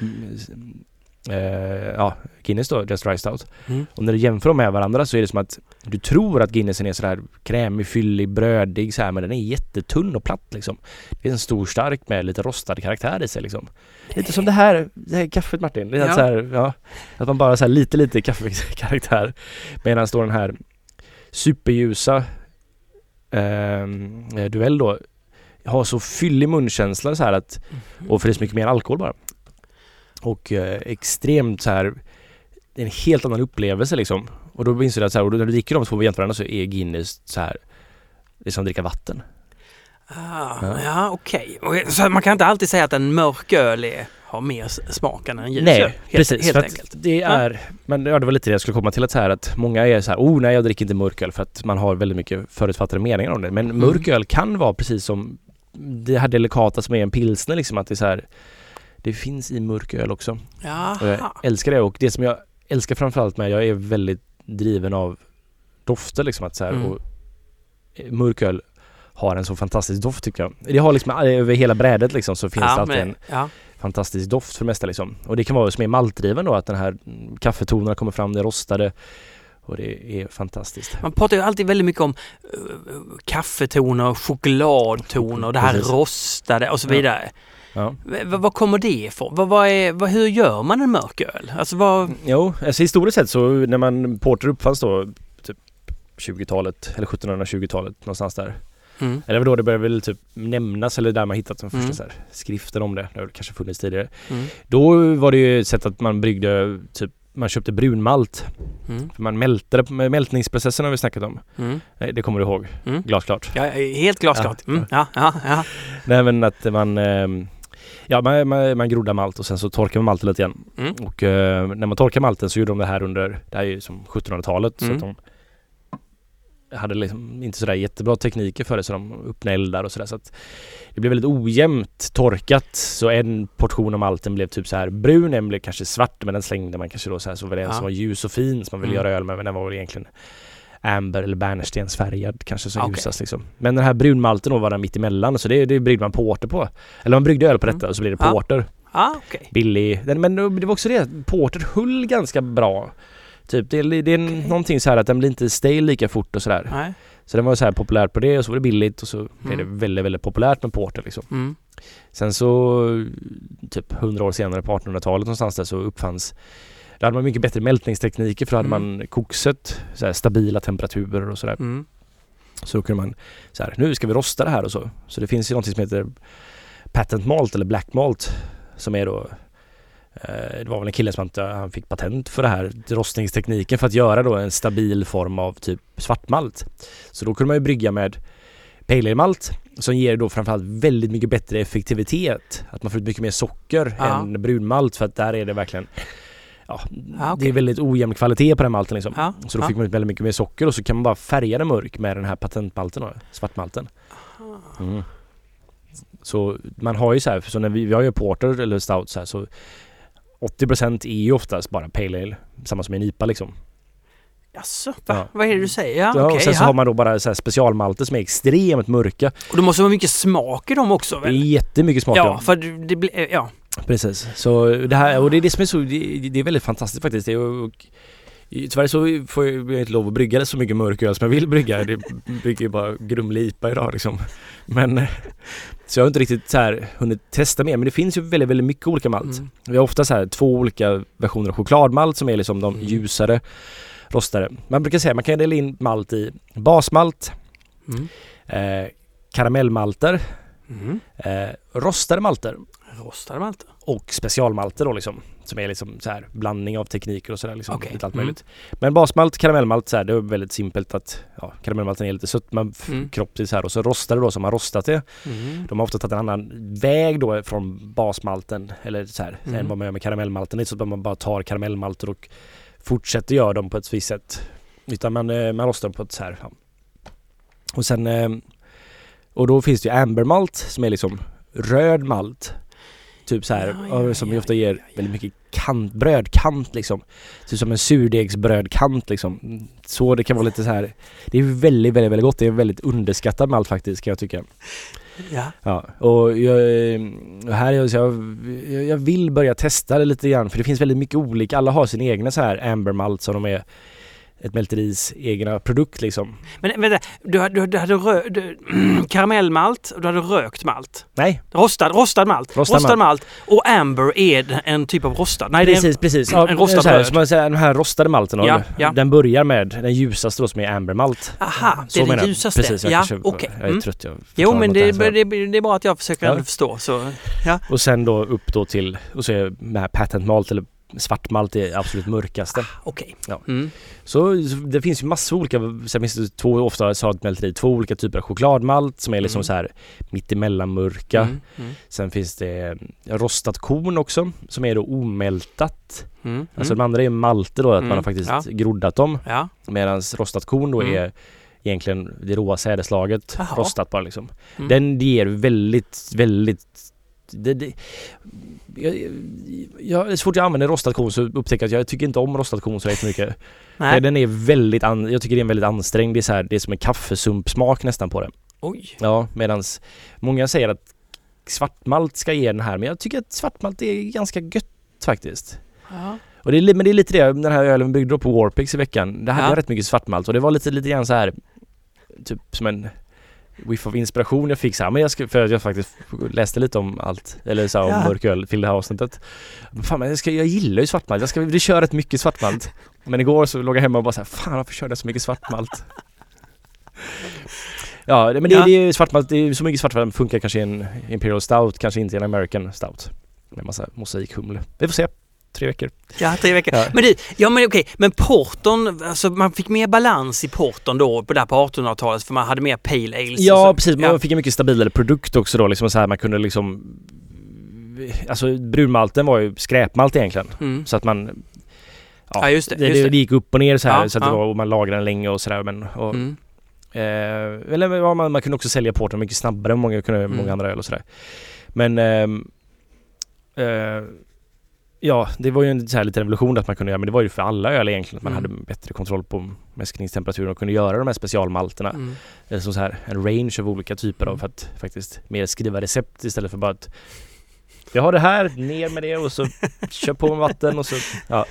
eh, ja, Guinness då, Just Dry Stout. Mm. Och när du jämför dem med varandra så är det som att du tror att Guinnessen är sådär krämig, fyllig, brödig så här, men den är jättetunn och platt liksom. Det är en stor stark med lite rostad karaktär i sig liksom. Lite som det här, det här kaffet Martin. Det är Ja. så här, ja, att man bara så här lite lite kaffekaraktär. Medan då den här superljusa ehm, eh, duell då har så fyllig munkänsla så här att och för det är så mycket mer alkohol bara. Och eh, extremt så här en helt annan upplevelse liksom. Och då inser jag att så här, och när du dricker de två vid varandra så är Guinness så här det är som att dricka vatten. Ah, Ja. ja, okej. Och Så man kan inte alltid säga att en mörk öl är, har mer smak än en ljus öl. Nej, helt, precis. Helt enkelt. det är, men ja, det var lite det jag skulle komma till att så här att många är så här, oh nej jag dricker inte mörköl för att man har väldigt mycket förutfattade meningar om det. Men Mm. mörköl kan vara precis som det här delikata som är en pilsner liksom att det är så här det finns i mörköl också. Och jag Jaha. älskar det och det som jag älskar framförallt med, jag är väldigt driven av dofter liksom att så här, Mm. och eh, mörköl har en så fantastisk doft tycker jag. Det har liksom över hela brädet liksom så finns det Ja, alltid men- en ja. Fantastisk doft för det mesta liksom. Och det kan vara som är maltdriven då att den här kaffetonerna kommer fram, det rostade och det är fantastiskt. Man pratar ju alltid väldigt mycket om uh, kaffetoner, chokladtoner, och det här Precis. rostade och så Ja. vidare. Ja. V- vad kommer det ifrån? Vad, vad är, vad, hur gör man en mörk öl? Alltså vad... Jo, alltså historiskt sett så när man porter uppfanns då typ 20-talet eller 1720-talet någonstans där. Mm. Eller då det började väl typ nämnas eller där man hittat de första Mm. så här, skriften om det. Det har väl kanske funnits tidigare. Mm. Då var det ju ett sätt att man bryggde typ man köpte brunmalt. Mm. För man mältade, mältningsprocessen har vi snackat om. Mm. Nej, Det kommer du ihåg? Mm. Glasklart. Ja, helt glasklart. Ja. Mm. Ja, ja, ja. Nej men att man ehm, Ja man, man, man groddar malt och sen så torkar man malten lite igen. Mm. Och eh, när man torkar malten så gjorde de det här under, det här är ju som 1700-talet Mm. så att de hade liksom inte sådär jättebra tekniker för det så de öppnade eldar och sådär så att det blev väldigt ojämnt torkat så en portion av malten blev typ så här brun, en blev kanske svart men den slängde man kanske då så här så var det en Ja. som var ljus och fin som man ville Mm. göra öl med men den var väl egentligen amber eller bärnstensfärgad kanske som Okej. ljusast liksom. Men den här brunmalten då var den mitt emellan så det, det bryggde man porter på. Eller man bryggde öl på Mm. detta och så blev det Ja. porter. Ah, okej. Billig. Men det var också det, porter höll ganska bra. Typ, det är, det är Okej. någonting så här att den blir inte stale lika fort och sådär. Nej. Så den var så här populär på det och så var det billigt och så blev det Mm. väldigt, väldigt populärt med porter liksom. Mm. Sen så typ 100 år senare på 1800-talet någonstans där så uppfanns Då hade man mycket bättre mältningstekniker för då hade Mm. man kokset, så här stabila temperaturer och sådär. Mm. Så då kunde man så här, nu ska vi rosta det här och så. Så det finns ju någonting som heter patent malt eller black malt som är då det var väl en kille som inte, han fick patent för det här rostningstekniken för att göra då en stabil form av typ svartmalt. Så då kunde man ju brygga med pale ale malt som ger då framförallt väldigt mycket bättre effektivitet. Att man får ut mycket mer socker Ja. än brunmalt för att där är det verkligen Ja, Ja, okej. det är väldigt ojämn kvalitet på den malten liksom. Ja. Så då fick man ut väldigt mycket mer socker och så kan man bara färga den mörk med den här patentmalten då, svartmalten. Mm. Så man har ju så här, så när vi, vi har ju porter eller stout så här så 80% är ju oftast bara pale ale, samma som en IPA liksom. Jaså, va? Ja. vad är det du säger? Ja, Ja, okej. och sen så ja. har man då bara så specialmalter som är extremt mörka. Och det måste vara mycket smak i dem också Det är väl? jättemycket smak i Ja, dem. för det blir... Ja. Precis. Så det här, och det är det som är så, det, det är väldigt fantastiskt faktiskt. Det är, och, i- Tyvärr så får jag inte lov att brygga så mycket mörk öl som jag vill brygga. Det brygger ju bara grumlig IPA idag liksom. Men så jag har inte riktigt så här hunnit testa mer men det finns ju väldigt, väldigt mycket olika malt. Mm. Vi har ofta så här två olika versioner av chokladmalt som är liksom de Mm. ljusare rostade. Man brukar säga man kan dela in malt i basmalt, Mm. eh, karamellmalter, Mm. eh, rostade malter Rostade malter. och specialmalter då liksom. Som är liksom så här blandning av tekniker och sådär liksom. Okej. Lite allt Mm. möjligt. Men basmalt, karamellmalt så här, det är väldigt simpelt att ja, karamellmalten är lite sötma Mm. kroppsligt så här och så rostade då som har rostat det. Mm. De har ofta tagit en annan väg då från basmalten eller så här Mm. än vad man gör med karamellmalten. Det är så att man bara tar karamellmalter och fortsätter göra dem på ett visst sätt. Utan man, eh, man rostar dem på ett så här. Ja. Och sen eh, och då finns det ju ambermalt som är liksom röd malt. Typ så här, Ja, ja, som ja, ofta ger väldigt mycket kant, brödkant liksom. Typ som en surdegsbrödkant liksom. Så det kan vara lite så här. Det är väldigt, väldigt, väldigt gott. Det är väldigt underskattad malt faktiskt kan jag tycka. Ja. Ja, och jag, här är jag, jag vill börja testa det lite grann för det finns väldigt mycket olika. Alla har sin egna så här amber malt som de är ett mälteris egna produkt liksom. Men vänta, du, du, du hade rö, du, karamellmalt och du hade rökt malt. Nej, Rostad, rostad malt. Rostad Rostad, malt. Och amber är en typ av rostad. Nej, det är precis, precis. Ja, en rostad så här, röd. som man säger, den här rostade malten Ja, ja. den börjar med den ljusaste då som är ambermalt. Aha, det är den ljusaste. Precis, jag, ja, kanske, okej. jag är Mm. trött. Jag Jo, förklarar men det, det, det är bra att jag försöker Ja. förstå. Så, ja. Och sen då upp då till, och så är det här patent malt eller svartmalt det absolut mörkaste. Okej. Ja. Mm. Så så det finns ju massor olika, sen finns det två, ofta sa ett mälteri, två olika typer av chokladmalt som är liksom Mm. så här mittemellan mörka. Mm. Mm. Sen finns det rostat korn också som är då omältat. Mm. Alltså Mm. de andra är malter då, att man Mm, har faktiskt ja. groddat dem. Ja. Medan rostat korn då Mm. är egentligen det råa sädeslaget rostat bara liksom. Mm. Den ger väldigt, väldigt det, det, jag, jag, så fort jag använder rostat korn så upptäcker jag att jag tycker inte om rostat korn så jättemycket. Nej. Den är väldigt, an, jag tycker det är väldigt ansträngd. Det är, så här, det är som en kaffesumpsmak nästan på det. Oj. Ja, medans många säger att svartmalt ska ge den här, men jag tycker att svartmalt är ganska gött faktiskt. Ja. Och det är, men det är lite det, den här ölen byggde på Warpix i veckan. Det hade Ja. rätt mycket svartmalt och det var lite, lite grann så här typ som en whiff of inspiration jag fick så här, men jag ska, för jag faktiskt läste lite om allt, eller så här, om Ja. mörk öl till det här avsnittet. Fan men jag, ska, jag gillar ju svartmalt, jag ska vi kör rätt mycket svartmalt. Men igår så låg jag hemma och bara så här, fan varför körde jag så mycket svartmalt? Ja, men det, Ja. det är svartmalt, det är så mycket svartmalt funkar kanske i en Imperial Stout, kanske inte i en American Stout. Med massa mosaikhumle. Vi får se. Tre veckor. Ja, tre veckor. Ja. Men du, ja men okej, men porton, alltså man fick mer balans i porton då på där på 1800-talet för man hade mer pale ales. Ja och så. precis, man Ja. fick en mycket stabilare produkt också då liksom så här man kunde liksom Alltså brunmalten var ju skräpmalt egentligen Mm. så att man Ja, just det. Just det, det. gick upp och ner så här Ja, så att det ja. var, och man lagrade den länge och sådär men och, Mm. eh, eller ja, man, man kunde också sälja porten mycket snabbare än många, kunde, Mm. många andra öl och sådär Men ehm, eh, Ja, det var ju en så här liten revolution att man kunde göra, men det var ju för alla öl egentligen att man Mm. hade bättre kontroll på mäskningstemperaturen och kunde göra de här specialmalterna. Mm. Eller så så här, en range av olika typer av Mm. för att faktiskt mer skriva recept istället för bara att jag har det här, ner med det och så kör på med vatten och så ja.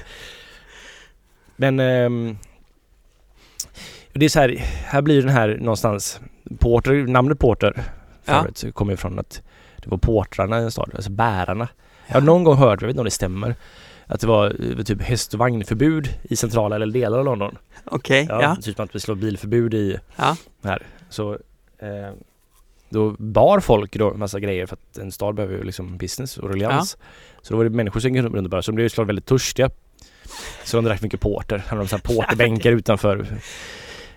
Men ehm, det är så här, här blir den här någonstans Porter, namnet Porter Ja. förut så kommer ju från att det var portrarna i en stad, alltså bärarna. Jag har någon gång hört, jag vet inte om det stämmer, att det var eh, typ häst och vagnförbud i centrala eller delar av London. Okej, Ja, ja. Typ att vi slår bilförbud i Ja. här. Så eh, då bar folk då massa grejer för att en stad behöver ju liksom business och ruljans. Så då var det människor som gick runt och bara, så de blev ju såklart väldigt törstiga. Så de drack mycket porter. Hade de så här porterbänkar utanför.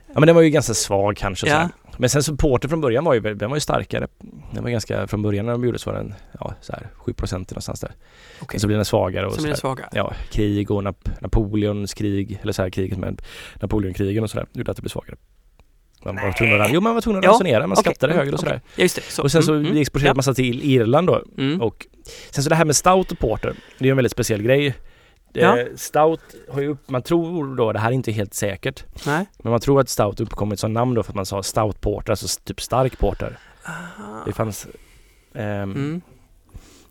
Ja men den var ju ganska svag kanske. Ja. Så här. Men sen så porter från början var ju, den var ju starkare. Den var ganska, från början när de gjorde så var den ja, så här 7% någonstans där. Och så blev den svagare och Som så är där. svaga. Ja, krig och Nap Napoleons krig, eller så här kriget med Napoleonkrigen och sådär, gjorde att det blev svagare. Man var tvungen att, jo man var tvungen att Ja, ransonera, man okej. skattade Mm, högre och sådär. Ja, just det. Så. Och sen så Mm, mm. exporterade Ja. massa till Irland då. Mm. Och sen så det här med stout och porter, det är ju en väldigt speciell grej. Ja. Eh, Stout har ju upp, man tror då, det här är inte helt säkert, Nej. men man tror att stout uppkommit som namn då för att man sa stout porter, alltså typ stark porter. Det fanns ehm, Mm.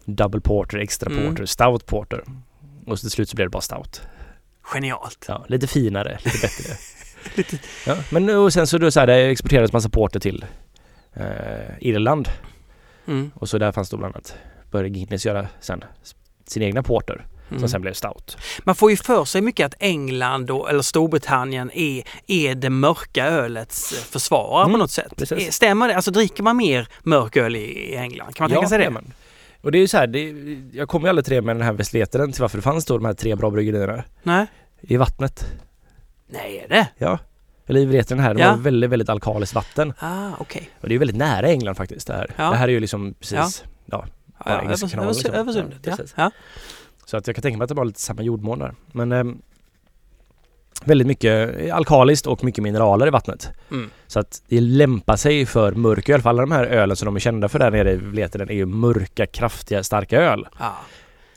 double porter, extra Mm. porter, stout porter. Och till slut så blev det bara stout. Genialt. Ja, lite finare, lite bättre. Lite- ja, men och sen så då så här, det exporterades massa porter till eh, Irland Mm. och så där fanns då bland annat började Guinness göra sen sin egna porter som Mm. sen blev stout. Man får ju för sig mycket att England och, eller Storbritannien är, är det mörka ölets eh, försvarare på Mm, något sätt. precis. Eh, Stämmer det? Alltså dricker man mer mörköl i, i England? Kan man tänka sig det? jajamän. Och det är ju så här, det, jag kommer ju aldrig till det med den här Westleteren till varför det fanns då de här tre bra bryggerierna Nej? i vattnet. Nej, är det? Ja. Eller i Wreteren här, de Ja. har väldigt, väldigt alkaliskt vatten. Ah, okej. Och det är ju väldigt nära England faktiskt det här. Ja. Det här är ju liksom precis, ja. Ja, ja, Engelska över, kanalen, över, över sundet, Ja, ja. precis. ja. Så att jag kan tänka mig att det var lite samma jordmån där. Men ehm, väldigt mycket alkaliskt och mycket mineraler i vattnet. Mm. Så att det lämpar sig för mörk öl. För alla de här ölen som de är kända för där nere i Vleteren är ju mörka, kraftiga, starka öl. ja.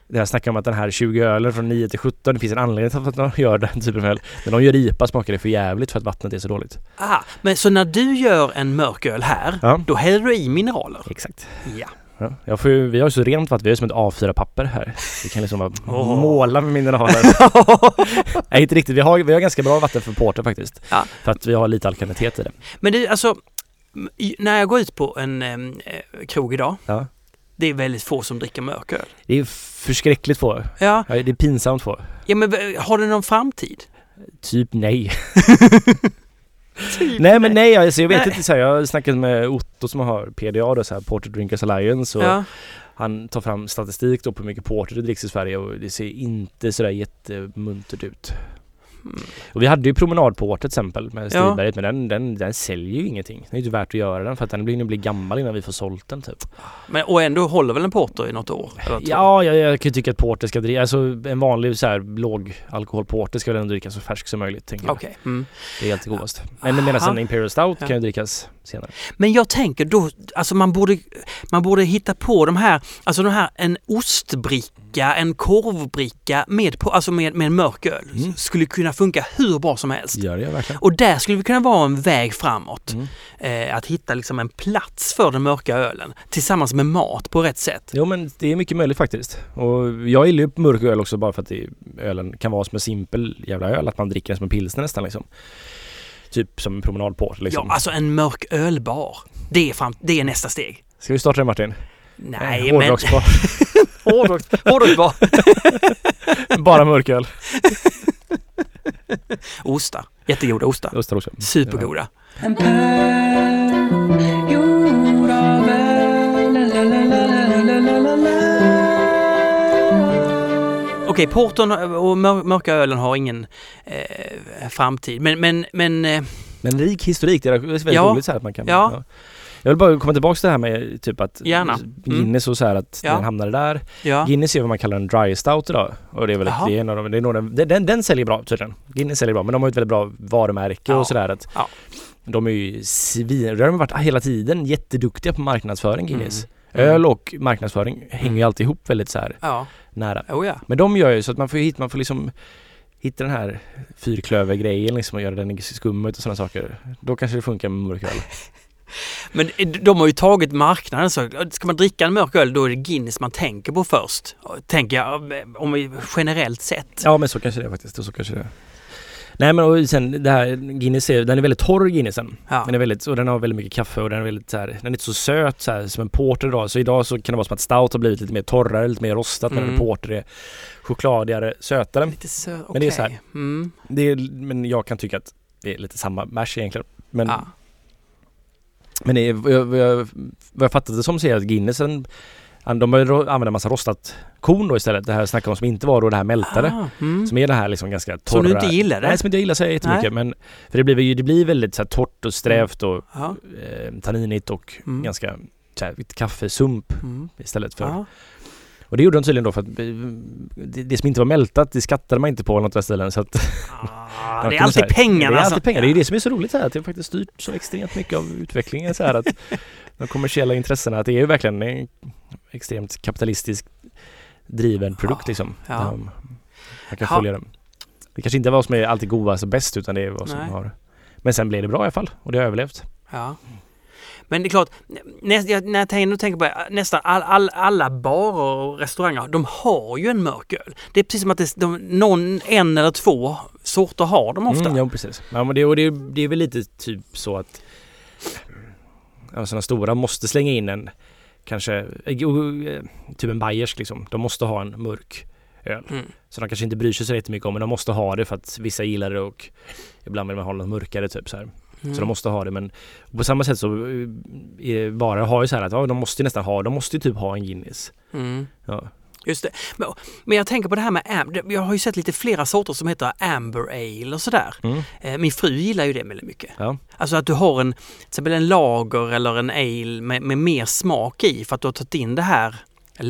Det här snackar om att den här 20 ölen från 9 till 17, det finns en anledning till att de gör den typen av öl. När de gör IPA smakar det för jävligt för att vattnet är så dåligt. Aha, men så när du gör en mörköl här, Ja. då häller du i mineraler? Exakt. Ja. Ja, jag får ju, vi har ju så rent vatten, vi har ju som ett A4-papper här. Vi kan liksom bara Åh. måla med mineraler. Nej inte riktigt, vi har, vi har ganska bra vatten för porter faktiskt. Ja. För att vi har lite alkalinitet i det. Men det, alltså, när jag går ut på en eh, krog idag, Ja. det är väldigt få som dricker mörköl. Det är förskräckligt få. Ja, Ja, det är pinsamt få. ja men har det någon framtid? Typ nej. Typ nej men nej, alltså, jag vet Nej. inte så här, Jag har snackat med Otto som har PDA då, så här, Porter Drinkers Alliance och Ja. han tar fram statistik då på hur mycket porter det dricks i Sverige och det ser inte sådär jättemuntert ut. Mm. Och vi hade ju promenadporter till exempel med Ja. Stiberget men den, den, den säljer ju ingenting. Det är ju inte värt att göra den för att den blir, blir gammal innan vi får sålt den typ. Men, och ändå håller väl en porter i något år? Ja, jag, jag kan ju tycka att porter ska drickas, alltså en vanlig så här låg alkoholporter ska väl ändå drickas så färsk som möjligt. Tänker jag. Okej. Mm. Det är helt godast. Men medan en Imperial Stout Ja. kan ju drickas senare. Men jag tänker då, alltså man borde, man borde hitta på de här, alltså de här, en ostbricka, en korvbricka med, på, alltså med, med mörk öl. Mm. Skulle kunna funka hur bra som helst. Gör det verkligen. Och där skulle vi kunna vara en väg framåt. Mm. Eh, att hitta liksom en plats för den mörka ölen tillsammans med mat på rätt sätt. Jo men det är mycket möjligt faktiskt. Och jag gillar ju mörk öl också bara för att det, ölen kan vara som en simpel jävla öl. Att man dricker den som en pilsner nästan liksom. Typ som en promenadporter liksom. Ja, alltså en mörk ölbar. Det är, fram, det är nästa steg. Ska vi starta det Martin? Nej, En men... hårdrocksbar. Hårdrocks- Hårdrocksbar. bara mörköl. Ostar. Jättegoda ostar. Ostar också. Supergoda. En Okej, porton och mör- mörka ölen har ingen eh, framtid. Men, men, men eh, Men rik historik, det är väldigt Ja. roligt så här att man kan... Ja. Jag vill bara komma tillbaka till det här med typ att Gärna. Mm. Guinness och så här att Ja. den hamnade där. ja. Guinness är vad man kallar en dry stout idag. Och det är väl Jaha. det är en av de, det är nog den, den, säljer bra tydligen. Guinness säljer bra men de har ett väldigt bra varumärke Ja. och sådär att Ja. De är ju svin... De har varit hela tiden jätteduktiga på marknadsföring Guinness. Mm. Öl och marknadsföring hänger ju alltid ihop väldigt så här Ja, nära. oh ja. Men de gör ju så att man får hit, man får liksom hitta den här fyrklövergrejen liksom och göra den i skummet och sådana saker. Då kanske det funkar med mörköl. Men eh, de har ju tagit marknaden så ska man dricka en mörk öl då är det Guinness man tänker på först. Tänker jag eh, om vi generellt sett. Ja men så kanske det är faktiskt. Så kanske det är. Nej men och sen det här Guinness är, den är väldigt torr Guinnessen. Ja. Den är väldigt, och den har väldigt mycket kaffe och den är väldigt så här, den är inte så söt så här, som en porter idag. Så idag så kan det vara som att stout har blivit lite mer torrare, lite mer rostat medan Mm. en porter är chokladigare, sötare. Lite sö... Men det är så här. Mm. Det är, men jag kan tycka att det är lite samma bärs egentligen. Men, Ja. men det är, vad jag, vad jag, vad jag fattat det som så är att Guinnessen de börjar ro- använda massa rostat korn då istället. Det här snackar om som inte var då det här mältade. Ah, mm. Som är det här liksom ganska torra. Som du inte gillade? Nej, som inte jag gillar så jättemycket. Men, för det blir, ju- det blir väldigt så här torrt och strävt och Ja. eh, tanninigt och Mm. ganska så här, kaffesump Mm. istället för. Ja. Och det gjorde de tydligen då för att eh, det, det som inte var mältat det skattade man inte på något ställen så att Ah, det är alltid pengarna. Det är alltid pengar. Det är ju det som är så roligt här, att det har faktiskt styrt så extremt mycket av utvecklingen så här att de kommersiella intressena att det är ju verkligen en extremt kapitalistisk driven produkt Ja, liksom. ja. Där Man kan Ja. följa den. Det kanske inte är vad som är alltid godast och bäst utan det är vad som Nej. har Men sen blev det bra i alla fall och det har överlevt. Ja. Men det är klart, nä, jag, när jag tänker, nu tänker på nästan all, all, alla barer och restauranger, de har ju en mörk öl. Det är precis som att det, de, någon, en eller två sorter har de ofta. Mm, ja precis. Ja, men det, och det, det är väl lite typ så att ja, sådana stora måste slänga in en kanske eh, typ en bayersk liksom. De måste ha en mörk öl. Mm. Så de kanske inte bryr sig så jättemycket om men de måste ha det för att vissa gillar det och ibland vill man ha något mörkare typ så här. Mm. Så de måste ha det men på samma sätt så eh, bara har ju så här att ja, de måste ju nästan ha, de måste ju typ ha en Guinness. Mm. Ja. Just det. Men, men jag tänker på det här med. Jag har ju sett lite flera sorter som heter Amber Ale och sådär. Mm. Eh, Min fru gillar ju det väldigt mycket. Ja. Alltså att du har en, till exempel en lager eller en ale med, med mer smak i för att du har tagit in det här.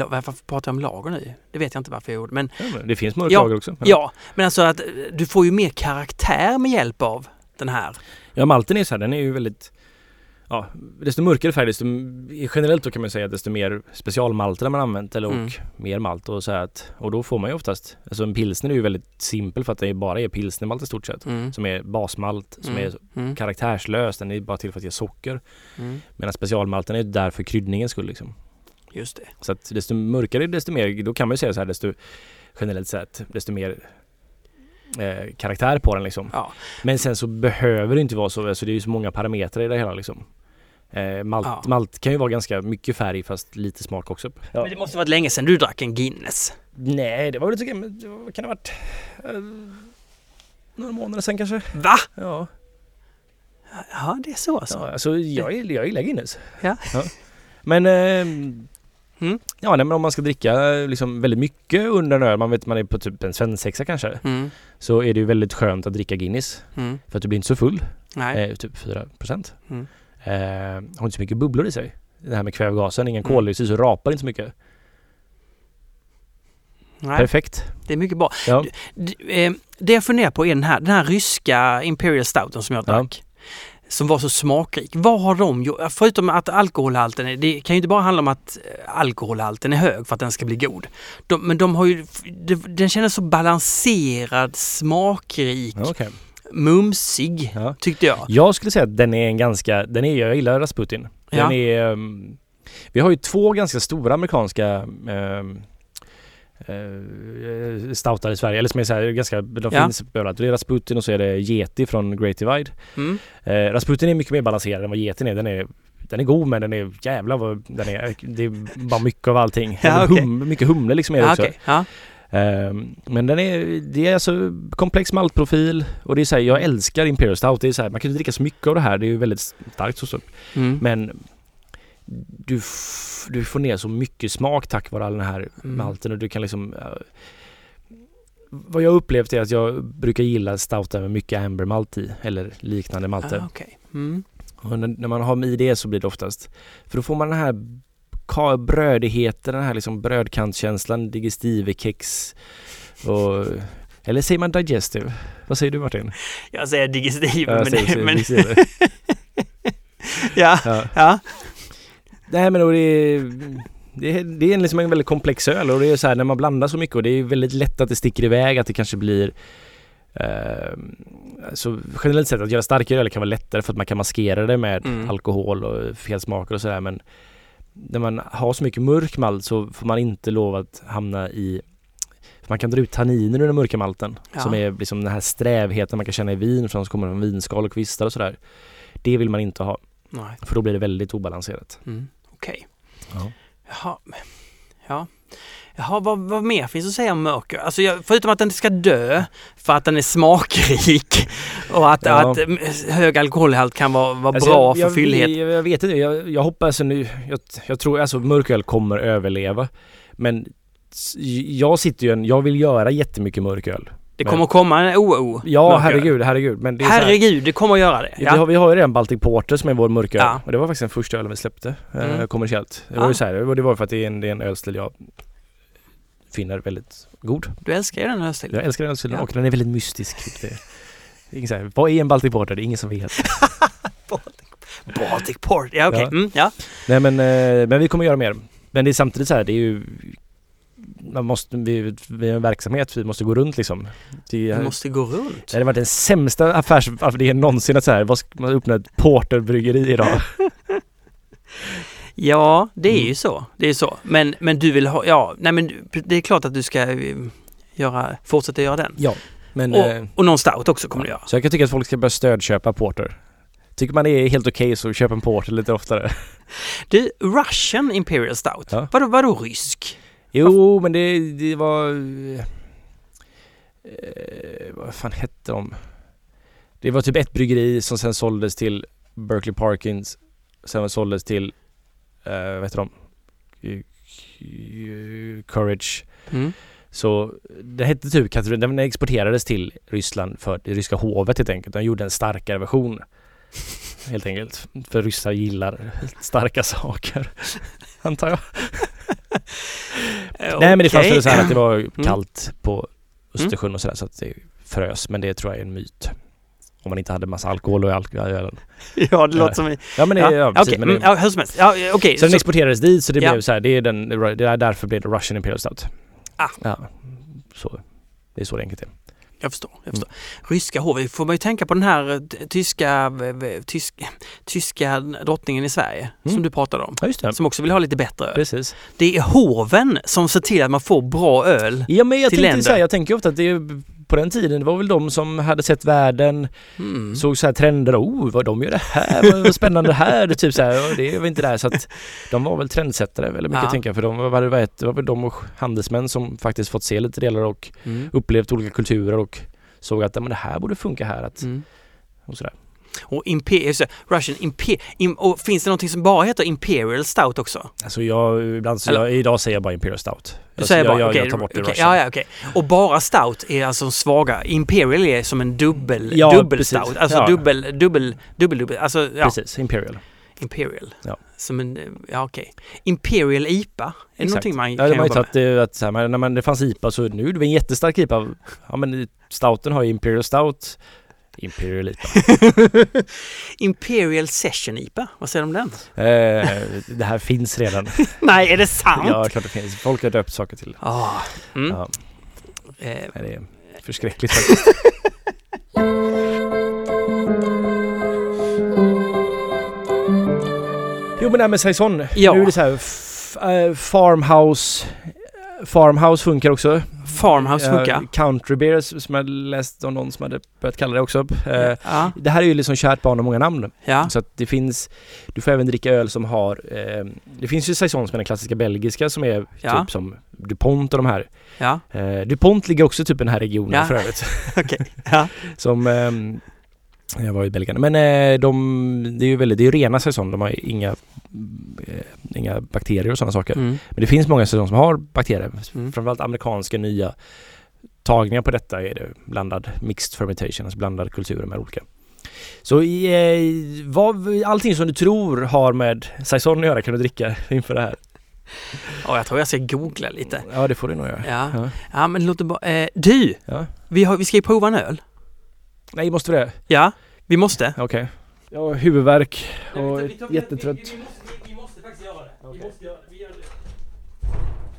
Varför pratar jag om lager nu? Det vet jag inte varför jag gjorde. Men Ja, men det finns mörk Ja, lager också. ja, men alltså att eh, du får ju mer karaktär med hjälp av den här. Ja malten är så här, den är ju väldigt Ja, desto mörkare färg desto generellt då kan man säga desto mer specialmalter man använt eller och Mm. mer malt och så att och då får man ju oftast Alltså en pilsner är ju väldigt simpel för att det bara är pilsnermalt i stort sett Mm. som är basmalt som Mm. är Mm. karaktärslös den är bara till för att ge socker Mm. medan specialmalten är där för kryddningens skull liksom Just det. Så att desto mörkare desto mer då kan man ju säga så här desto generellt sett desto mer eh, karaktär på den liksom Ja. men sen så behöver det inte vara så, alltså det är ju så många parametrar i det hela liksom. Eh, malt, Ja. malt kan ju vara ganska mycket färg fast lite smak också. Ja. Men det måste varit länge sedan du drack en Guinness. Nej, det var väl lite det kan det ha varit? Eh, några månader sen kanske? Va? Ja, Ja, det är så alltså. ja alltså jag, jag gillar Guinness. Ja. Men, eh, Mm. ja nej, men om man ska dricka eh, liksom väldigt mycket under en öl, man vet man är på typ en svensexa kanske, Mm. så är det ju väldigt skönt att dricka Guinness. Mm. För att du blir inte så full. Nej. Eh, typ 4 procent. Eh, har inte så mycket bubblor i sig. Det här med kvävgasen, ingen Mm. koldioxid så rapar inte så mycket. Nej. Perfekt. Det är mycket bra. Ja. Eh, Det jag funderar på är den här, den här ryska Imperial Stouten som jag Ja. drack. Som var så smakrik. Vad har de gjort? Förutom att alkoholhalten, är- det kan ju inte bara handla om att eh, alkoholhalten är hög för att den ska bli god. De, men de har ju, de- den kändes så balanserad, smakrik, Ja, okej. Mumsig Ja. tyckte jag. Jag skulle säga att den är en ganska, den är, jag gillar Rasputin. Den Ja. är, ehm, vi har ju två ganska stora amerikanska um, uh, stoutar i Sverige, eller som är så här, ganska, de Ja. finns överallt. Det är Rasputin och så är det Yeti från Great Divide. Mm. Eh, Rasputin är mycket mer balanserad än vad Yetin är. Den är den är god men den är jävlar vad den är. Det är bara mycket av allting. Ja, okej. hum, mycket humle liksom är det också. ja. Men den är, det är alltså komplex maltprofil och det är så här, jag älskar Imperial Stout. Det är så här, man kan inte dricka så mycket av det här. Det är ju väldigt starkt så. så. Mm. Men du, du får ner så mycket smak tack vare all den här Mm. malten och du kan liksom vad jag upplevt är att jag brukar gilla stoutar med mycket ambermalt i eller liknande malter. Ah, okej. mm. Och när, när man har i det så blir det oftast För då får man den här brödigheten, den här liksom brödkantskänslan, digestive kex och Eller säger man digestive? Vad säger du Martin? Jag säger digestiv, Ja, men, säger- säger men digestive. ja, ja. ja. Nej men och det är det är, det är en liksom en väldigt komplex öl och det är så här när man blandar så mycket och det är väldigt lätt att det sticker iväg att det kanske blir eh, så generellt sett att göra starkare öl kan vara lättare för att man kan maskera det med Mm. alkohol och fel smaker och sådär men när man har så mycket mörk malt så får man inte lov att hamna i Man kan dra ut tanniner ur den mörka malten Ja. som är liksom den här strävheten man kan känna i vin som kommer från vinskal och kvistar och sådär. Det vill man inte ha Nej. för då blir det väldigt obalanserat. Mm. Okej. Ja. Jaha. Ja. Jaha, vad, vad mer finns att säga om mörker? Alltså jag, förutom att den ska dö för att den är smakrik och att, Ja. att mm, hög alkoholhalt kan vara, vara Alltså, bra jag, för jag, fyllighet. Jag, jag vet inte, jag, jag hoppas nu, jag, tror alltså mörköl kommer överleva. Men jag sitter ju en, jag vill göra jättemycket mörköl. Det men- kommer komma en OO. Ja mörköl. herregud, herregud. Men det är Herregud, det kommer att göra det. Vi, har, vi har ju redan Baltic Porter som är vår mörköl. Ja. Och det var faktiskt den första ölen vi släppte eh, Mm. kommersiellt. Det Ja. var ju så här, det var för att det är en, det är en ölstil jag finner väldigt god. Du älskar ju den här stilen. Jag älskar den ölstilen Ja. och den är väldigt mystisk. Det, det är ingen så här, vad är en Baltic Porter? Det är ingen som vet. Baltic Port, ja okej. Ja. Mm, ja. Nej men, eh, men vi kommer göra mer. Men det är samtidigt så här, det är ju man måste, vi, vi är en verksamhet, vi måste gå runt liksom. Det, Du måste gå runt. det hade varit den sämsta affärsidén någonsin att så här, vad ska man öppna ett porterbryggeri idag? Ja, det är Mm. ju så. Det är så. Men, men du vill ha, ja, nej men det är klart att du ska eh, göra, fortsätta göra den. Ja. Men, eh, Och, och någon stout också kommer du göra. Så jag kan tycka att folk ska börja stödköpa porter. Tycker man det är helt okej så köp en porter lite oftare. Du, Russian Imperial Stout. Ja. Vadå, vadå rysk? Jo, men det, det var... Eh, vad fan hette de? Det var typ ett bryggeri som sen såldes till Berkeley Parkins. Sen såldes till, vad heter de? Eh, Courage. Mm. Så det hette typ kategori, den exporterades till Ryssland för det ryska hovet helt enkelt. De gjorde en starkare version. Helt enkelt. För ryssar gillar starka saker. Antar jag. Nej men det fanns väl så här att det var kallt på Östersjön och sådär så att det frös. Men det tror jag är en myt. Om man inte hade massa alkohol och i ölen. Ja, det låter som... Ja men det, Ja, ja, precis, okej. men det, mm, ja, hur som helst. Ja, okej. Så den så- exporterades dit så det Ja. blev så här, det är den, det är därför blev det Russian Imperial Stout. Ah. Ja, så. Det är så det enkelt är. Jag förstår. Jag förstår. Ryska hovet, får man ju tänka på den här eh, tyska, tysk, tyska drottningen i Sverige Mm. som du pratade om. Ja det. Som också vill ha lite bättre öl. Precis. Det är hoven som ser till att man får bra öl. Ja men jag Till tänkte länder. så här, jag tänker ofta att det är på den tiden, det var väl de som hade sett världen, Mm. såg så här trender, oh vad de gör det här, vad, spännande det här, typ så här, "Ja, det var inte där så att de var väl trendsättare väldigt mycket Ja. tänker jag, för de var, det var, det väl de och handelsmän som faktiskt fått se lite delar och Mm. upplevt olika kulturer och såg att men det här borde funka här att, Mm. och sådär. Och Imperial, Russian Imper, im, och finns det någonting som bara heter Imperial Stout också? Alltså jag, ibland så, jag, idag säger jag bara Imperial Stout. Du Alltså, säger jag, bara, jag, okej, jag tar bort det okej, Russian. ja, ja, okej. Och bara Stout är alltså svaga. Imperial är som en dubbel, Ja, dubbel precis. Stout. Alltså Ja. dubbel, dubbel, dubbel, dubbel. Alltså ja, Precis, Imperial. Imperial. Ja. Som en, ja okej. Imperial IPA. Är det Exakt. någonting man Ja, kan var ju jobba med? att, det, att men när man, det fanns IPA så nu det en jättestark IPA. Ja men Stouten har ju Imperial Stout. Imperial IPA. Imperial Session IPA, vad säger du om den? eh, det här finns redan. Nej, är det sant? Ja, klart det finns. Folk har döpt saker till. Ah, mm. Ja, Eh, det är förskräckligt faktiskt. Jo men det här med saison. Ja. Nu är det så här eh, farmhouse. Farmhouse funkar också. Farmhouse funkar. Eh, country beers som jag läst om någon som hade börjat kalla det också. Eh, ja, Det här är ju liksom kärt barn och många namn. ja, Så att det finns, du får även dricka öl som har, eh, det finns ju saison som är den klassiska belgiska som är Ja. typ som DuPont och de här. Eh, DuPont ligger också typ i den här regionen Ja. för övrigt. okej. Ja, Som, ehm, jag var i Belgien. Men eh, de, det är ju väldigt, det är ju rena säsong. De har inga, eh, inga bakterier och sådana saker. mm. Men det finns många säsonger som har bakterier. Mm. Framförallt amerikanska nya tagningar på detta är det blandad mixed fermentation, alltså blandad kulturer med olika. Så eh, vad, allting som du tror har med saison att göra kan du dricka inför det här. Ja, jag tror jag ska googla lite. Ja det får du nog göra. Ja, Ja. ja men låt det bara... Eh, du! Ja. Vi, har, vi ska ju prova en öl. Nej måste vi det? Ja, vi måste. Okej. Jag har huvudvärk och jättetrött. Vi, måste faktiskt göra det. Okej. måste göra det. Vi gör det.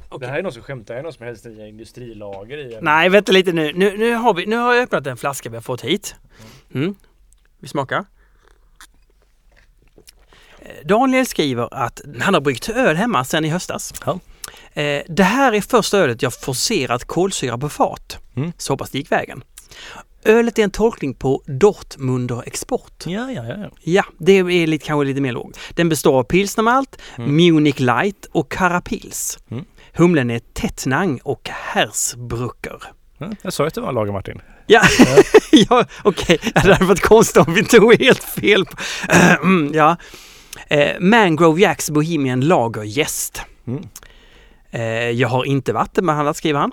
Det Okej. här är något som skämtar, det är något som helst i industrilager i. en- Nej, vänta lite nu. Nu, nu, har vi, nu har jag öppnat en flaska vi har fått hit. Mm. Vi smakar. Eh, Daniel skriver att han har bryggt öl hemma sedan i höstas. Ja. Eh, det här är första ölet jag forcerat kolsyra på fat. Mm. Så hoppas det gick vägen. Ölet är en tolkning på Dortmunder Export. Ja, ja, ja. Ja, det är lite, kanske lite mer lågt. Den består av pilsnermalt, Mm. Munich Light och Carapils. Mm. Humlen är Tettnang och Hersbrucker. ja. Jag sa ju att det var lager Martin. Ja, ja okej. Det hade varit konstigt om vi tog helt fel. På. Mm, ja. Eh, Mangrove Jacks Bohemian Lager Gäst. Mm. Eh, jag har inte vattenbehandlat skriver han.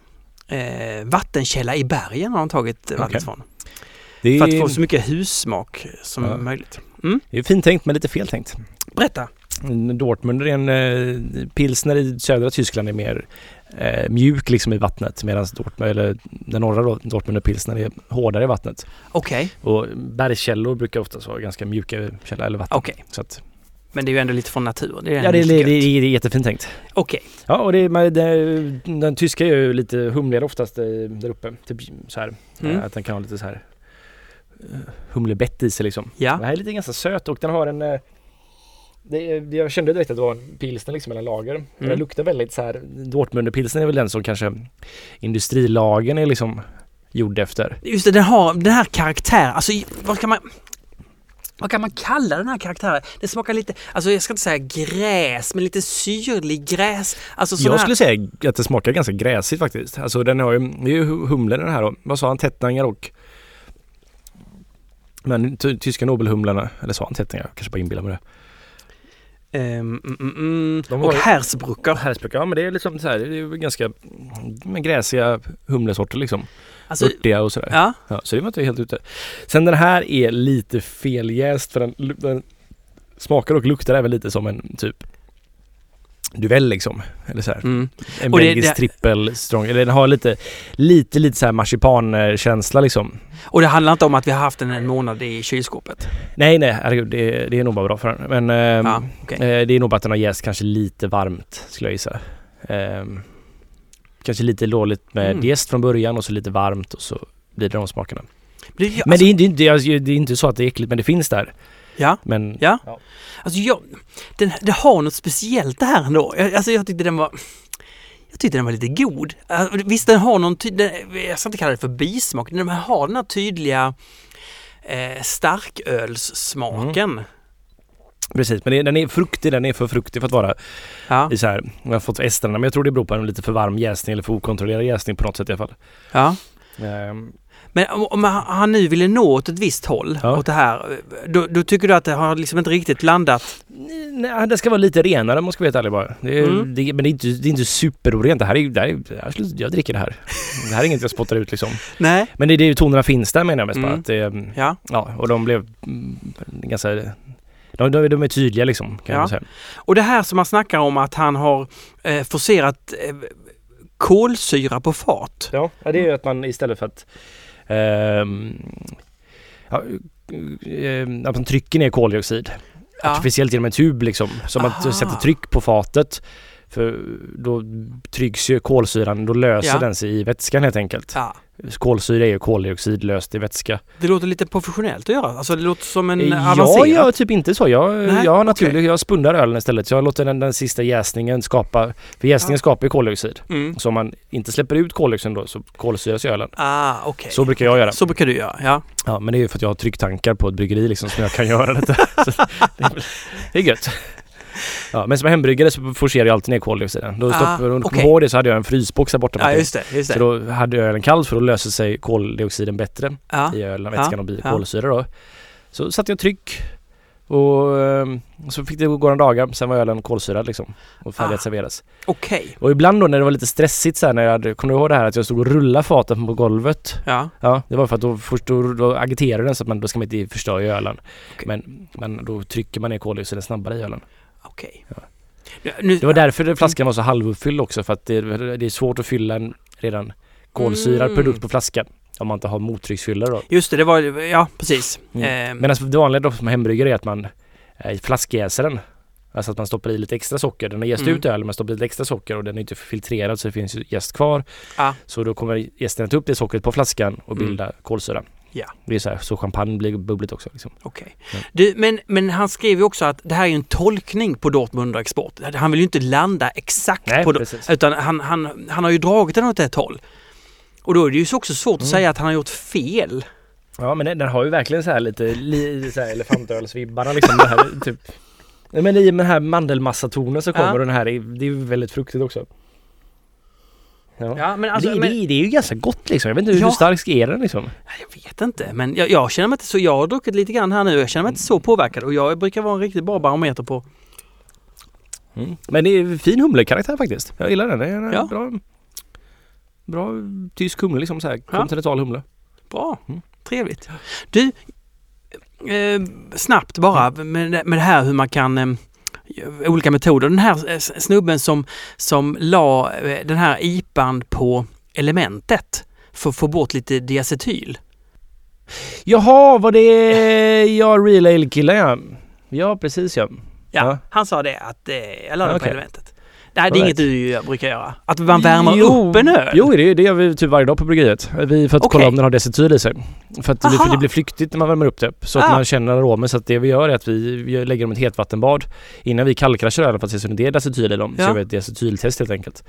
Eh, vattenkälla i bergen har han tagit vattnet Okej. från. Det För att är, få så mycket hussmak som Ja. möjligt. Mm. det är fint tänkt men lite fel tänkt. Berätta. Dortmund är en eh, pilsner i södra Tyskland är mer eh, mjuk liksom i vattnet medan Dortmund, eller den norra Dortmund och pilsner är hårdare i vattnet. Okej, Och bergskällor brukar ofta vara ganska mjuka källor eller vatten. okej. Så att, Men det är ju ändå lite från naturen. Det är ja, det, det, det, det är jättefint tänkt. Okej. Ja, och det, man- den tyska är ju lite humligare oftast eh, där uppe. Typ så här. Mm. Eh, Att den kan ha lite så här eh, humlebett i sig liksom. Ja. Den här är lite ganska söt och den har en det, jag kände direkt att det var en pilsner liksom, eller lager. Mm. Den luktar väldigt så här, Dortmunderpilsner är väl den som kanske industrilagen är liksom gjord efter. Just det, den har den här karaktären. Alltså vad kan man... Vad kan man kalla den här karaktären? Det smakar lite, alltså jag ska inte säga gräs, men lite syrlig gräs. Alltså sån Jag här... skulle säga att det smakar ganska gräsigt faktiskt. Alltså den har ju, det är ju humlen den här då. Vad sa han? Tättningar och men ty- tyska nobelhumlarna, eller sa han tättningar? Jag kanske bara inbillar mig det. Ehm, mm, mm, mm. De har Och ju- Hersbrucker. Härsbruck, ja men det är liksom så här, det är ju ganska mm, gräsiga humlesorter liksom. Alltså, Örtiga och sådär. ja. Ja, så det var inte helt ute. Sen den här är lite feljäst för den, den smakar och luktar även lite som en typ Duvel liksom. Eller så. Mm. En Och belgisk det- trippel strong. Eller den har lite, lite, lite så här marsipankänsla liksom. Och det handlar inte om att vi har haft den en månad i kylskåpet. Nej, nej, herregud. Det, det är nog bara bra för den. Men ehm, Ja, eh, det är nog bara att den har jäst kanske lite varmt, skulle jag gissa. Ehm, kanske lite dåligt med Mm. från början och så lite varmt och så blir det de smakerna. Det, ja, Men alltså, det, är, inte- det, är, alltså, det är inte så att det är äckligt, men det finns där. ja, Men ja. Alltså jag, den, det har något speciellt det här ändå. Jag, alltså jag tyckte den var... Jag tyckte den var lite god. Alltså, visst, den har någon... Den, jag ska inte kalla det för bismak. Den har den här tydliga eh, starkölssmaken. Precis, men den är fruktig. Den är för fruktig för att vara Ja, i så här. Jag har fått esterna, men jag tror det beror på en lite för varm jäsning eller för okontrollerad jäsning på något sätt i alla fall. ja. Ehm, Men om han nu ville nå åt ett visst håll, Ja. åt det här, då, då tycker du att det har liksom inte riktigt landat? Nej, det ska vara lite renare om man ska vara helt ärlig bara. Det är, Mm. det, men det är inte, det är inte superorent. Det här är, det här är, jag dricker det här. Det här är inget jag spottar ut liksom. Nej. Men det är det tonerna finns där menar jag mest bara. Mm. Att det, Ja. ja, och de blev mm, ganska... De, de, de är tydliga liksom, kan Ja. man säga. Och det här som man snackar om att han har eh, forcerat eh, kolsyra på fat. Ja, ja, det är ju att man istället för att ehm, ja, ehm, att man trycker ner koldioxid Ja. artificiellt genom en tub liksom. Som Aha. att sätta tryck på fatet. För då trycks ju kolsyran, då löser Ja. den sig i vätskan helt enkelt. Ja. Kolsyra är ju koldioxid löst i vätska. Det låter lite professionellt att göra. Alltså det låter som en jag avancerad. gör typ inte så. Jag, Nej, jag naturligt, okej. jag spundar ölen istället. Så jag låter den, den sista jäsningen skapa, för jäsningen Ja. skapar ju koldioxid. Mm. Så om man inte släpper ut koldioxid då så kolsyras ju ölen. Ah, okej. Så brukar jag göra. Så brukar du göra, ja. Ja, men det är ju för att jag har trycktankar på ett bryggeri liksom som jag kan göra detta. Det är gött. Ja, men som hembryggare så forcerar jag alltid ner koldioxiden. Då Ah, stoppar, om okej. ihåg det så hade jag en frysbox där borta. Ja, det. just det. Just Så det. då hade jag ölen kall för då löser sig koldioxiden bättre Ja. i ölen, vätskan och blir ja. kolsyra då. Så satte jag tryck och ehm, så fick det gå några dagar, sen var ölen kolsyrad liksom och färdig Ah. att serveras. Okej. Och ibland då när det var lite stressigt så här, när jag hade, kommer du ihåg det här att jag stod och rullade faten på golvet? Ja. Ja, det var för att då, först då, då agiterar den så att man, då ska man inte förstöra ölen. Okej. Men, men då trycker man ner koldioxiden snabbare i ölen. Okej. Ja. Nu- Nu, Det var därför flaskan var så halvuppfylld också för att det, det är svårt att fylla en redan kolsyrad Mm. produkt på flaskan. Om man inte har mottrycksfyllare då. Just det, det var Ja, precis. Mm. Eh, Medan det vanliga då som hembryggare är att man eh, flaskjäser den. Alltså att man stoppar i lite extra socker. Den har jäst Mm. ut öl men stoppar i lite extra socker och den är inte filtrerad så det finns jäst kvar. Ja. Så då kommer jästen att ta upp det sockret på flaskan och Mm. bilda kolsyra. Ja. Det är så här, så champagne blir bubbligt också. Liksom. Okej. Ja. Du, Men, men han skrev ju också att det här är en tolkning på Dortmund och export. Han vill ju inte landa exakt på det. Utan han, han, han har ju dragit den åt ett håll. Och då är det ju också svårt att Mm. säga att han har gjort fel. Ja men den, den har ju verkligen så här lite li, så här elefantölsvibbarna liksom. det här, typ. Nej, Men i den här mandelmassatonen så kommer Ja. den här, det är ju väldigt fruktigt också. Ja. Ja, men alltså, det, men, det, det är ju ganska gott liksom. Jag vet inte Ja. hur stark är den liksom. jag vet inte, men jag, jag känner mig inte så. Jag har druckit lite grann här nu. Jag känner mig inte så påverkad och jag brukar vara en riktigt bra barometer på. Mm. Men det är fin humlekaraktär faktiskt. Jag gillar den. Det är en Ja. bra, bra tysk humle liksom så här. Ja. Kontinental humle. Bra, Mm. trevligt. Du, eh, snabbt bara med, med det här hur man kan eh, olika metoder. Den här eh, snubben som, som la eh, den här IPan på elementet för att få bort lite diacetyl. Jaha, var det jag Real Ale killen ja. Ja precis ja. Ja, Ja. han sa det att eh, jag la den på Okej. elementet. Nej, det är inget du brukar göra. Att man värmer Jo, upp en öl. Jo, det, det gör vi typ varje dag på bryggeriet. Vi, för att Okej. kolla om den har decetyl i sig. För att det, Aha. det blir flyktigt när man värmer upp det. Så att Ah. man känner aromen. Så att det vi gör är att vi, vi lägger dem i ett hetvattenbad innan vi kallkraschar ölen för att se om det är decetyl i dem. Ja. Så vi ett decetyltest helt enkelt.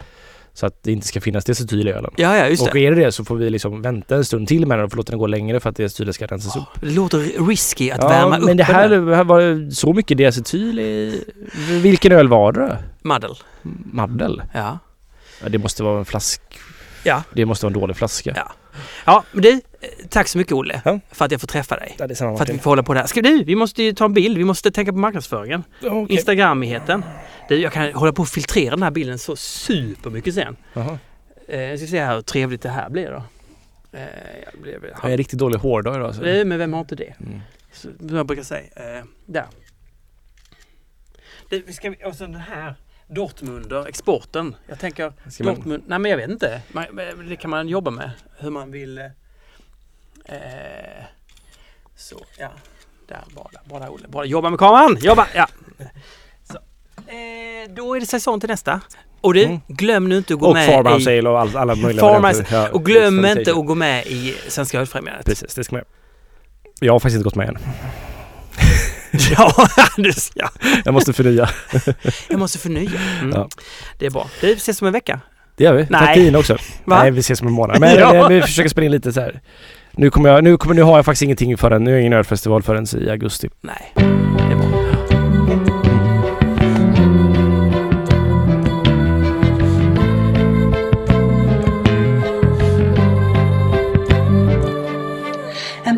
Så att det inte ska finnas decetyl i ölen. Ja, ja, just och det. är det det så får vi liksom vänta en stund till med den och få låta den gå längre för att decetylen ska rensas upp. Det låter risky att Ja, värma upp men det här, det här var så mycket deacetyl i... Vilken öl var det? Maddel. Maddel? Ja. Ja, det måste vara en flask... Ja. Det måste vara en dålig flaska. Ja. Ja, men du, eh, tack så mycket Olle Ja. för att jag får träffa dig. Ja, För att vi får hålla på det här. Ska du, vi måste ju ta en bild. Vi måste tänka på marknadsföringen. Okej. Instagramigheten. Du, jag kan hålla på att filtrera den här bilden så supermycket sen. Jaha. Eh, jag ska se här hur trevligt det här blir då. Eh, jag blev, Jag är riktigt dålig hårdag idag. Så. Eh, men vem har inte det? Mm. Så, som jag brukar säga. Eh, där. Det, vi ska, vi- och sen den här Dortmunder, exporten. Jag tänker Ska man, Dortmund, nej men jag vet inte. Man, det kan man jobba med. Hur man vill. Eh, eh, så, ja. Där, bra där Olle. Bra, jobba med kameran! Jobba! Ja. Så. Eh, då är det säsong till nästa. Och du, Mm. glöm nu inte att gå och med Farmhouse i... Ale och all, alla möjliga Farmhouse-. Ja, Och glöm inte att gå med i Svenska Ölfrämjandet. Precis, det ska göra. Jag har faktiskt inte gått med än. ja, du ska. Jag måste förnya. Jag måste förnya. Mm. Ja. Det är bra. Vi ses om en vecka. Det gör vi. Nej. Tack Ina också. Va? Nej, vi ses om en månad. Men Ja. eh, vi försöker spela in lite så här. Nu kommer jag, nu kommer, nu har jag faktiskt ingenting förrän, nu är jag ingen ölfestival förrän i augusti. Nej, det är bra. En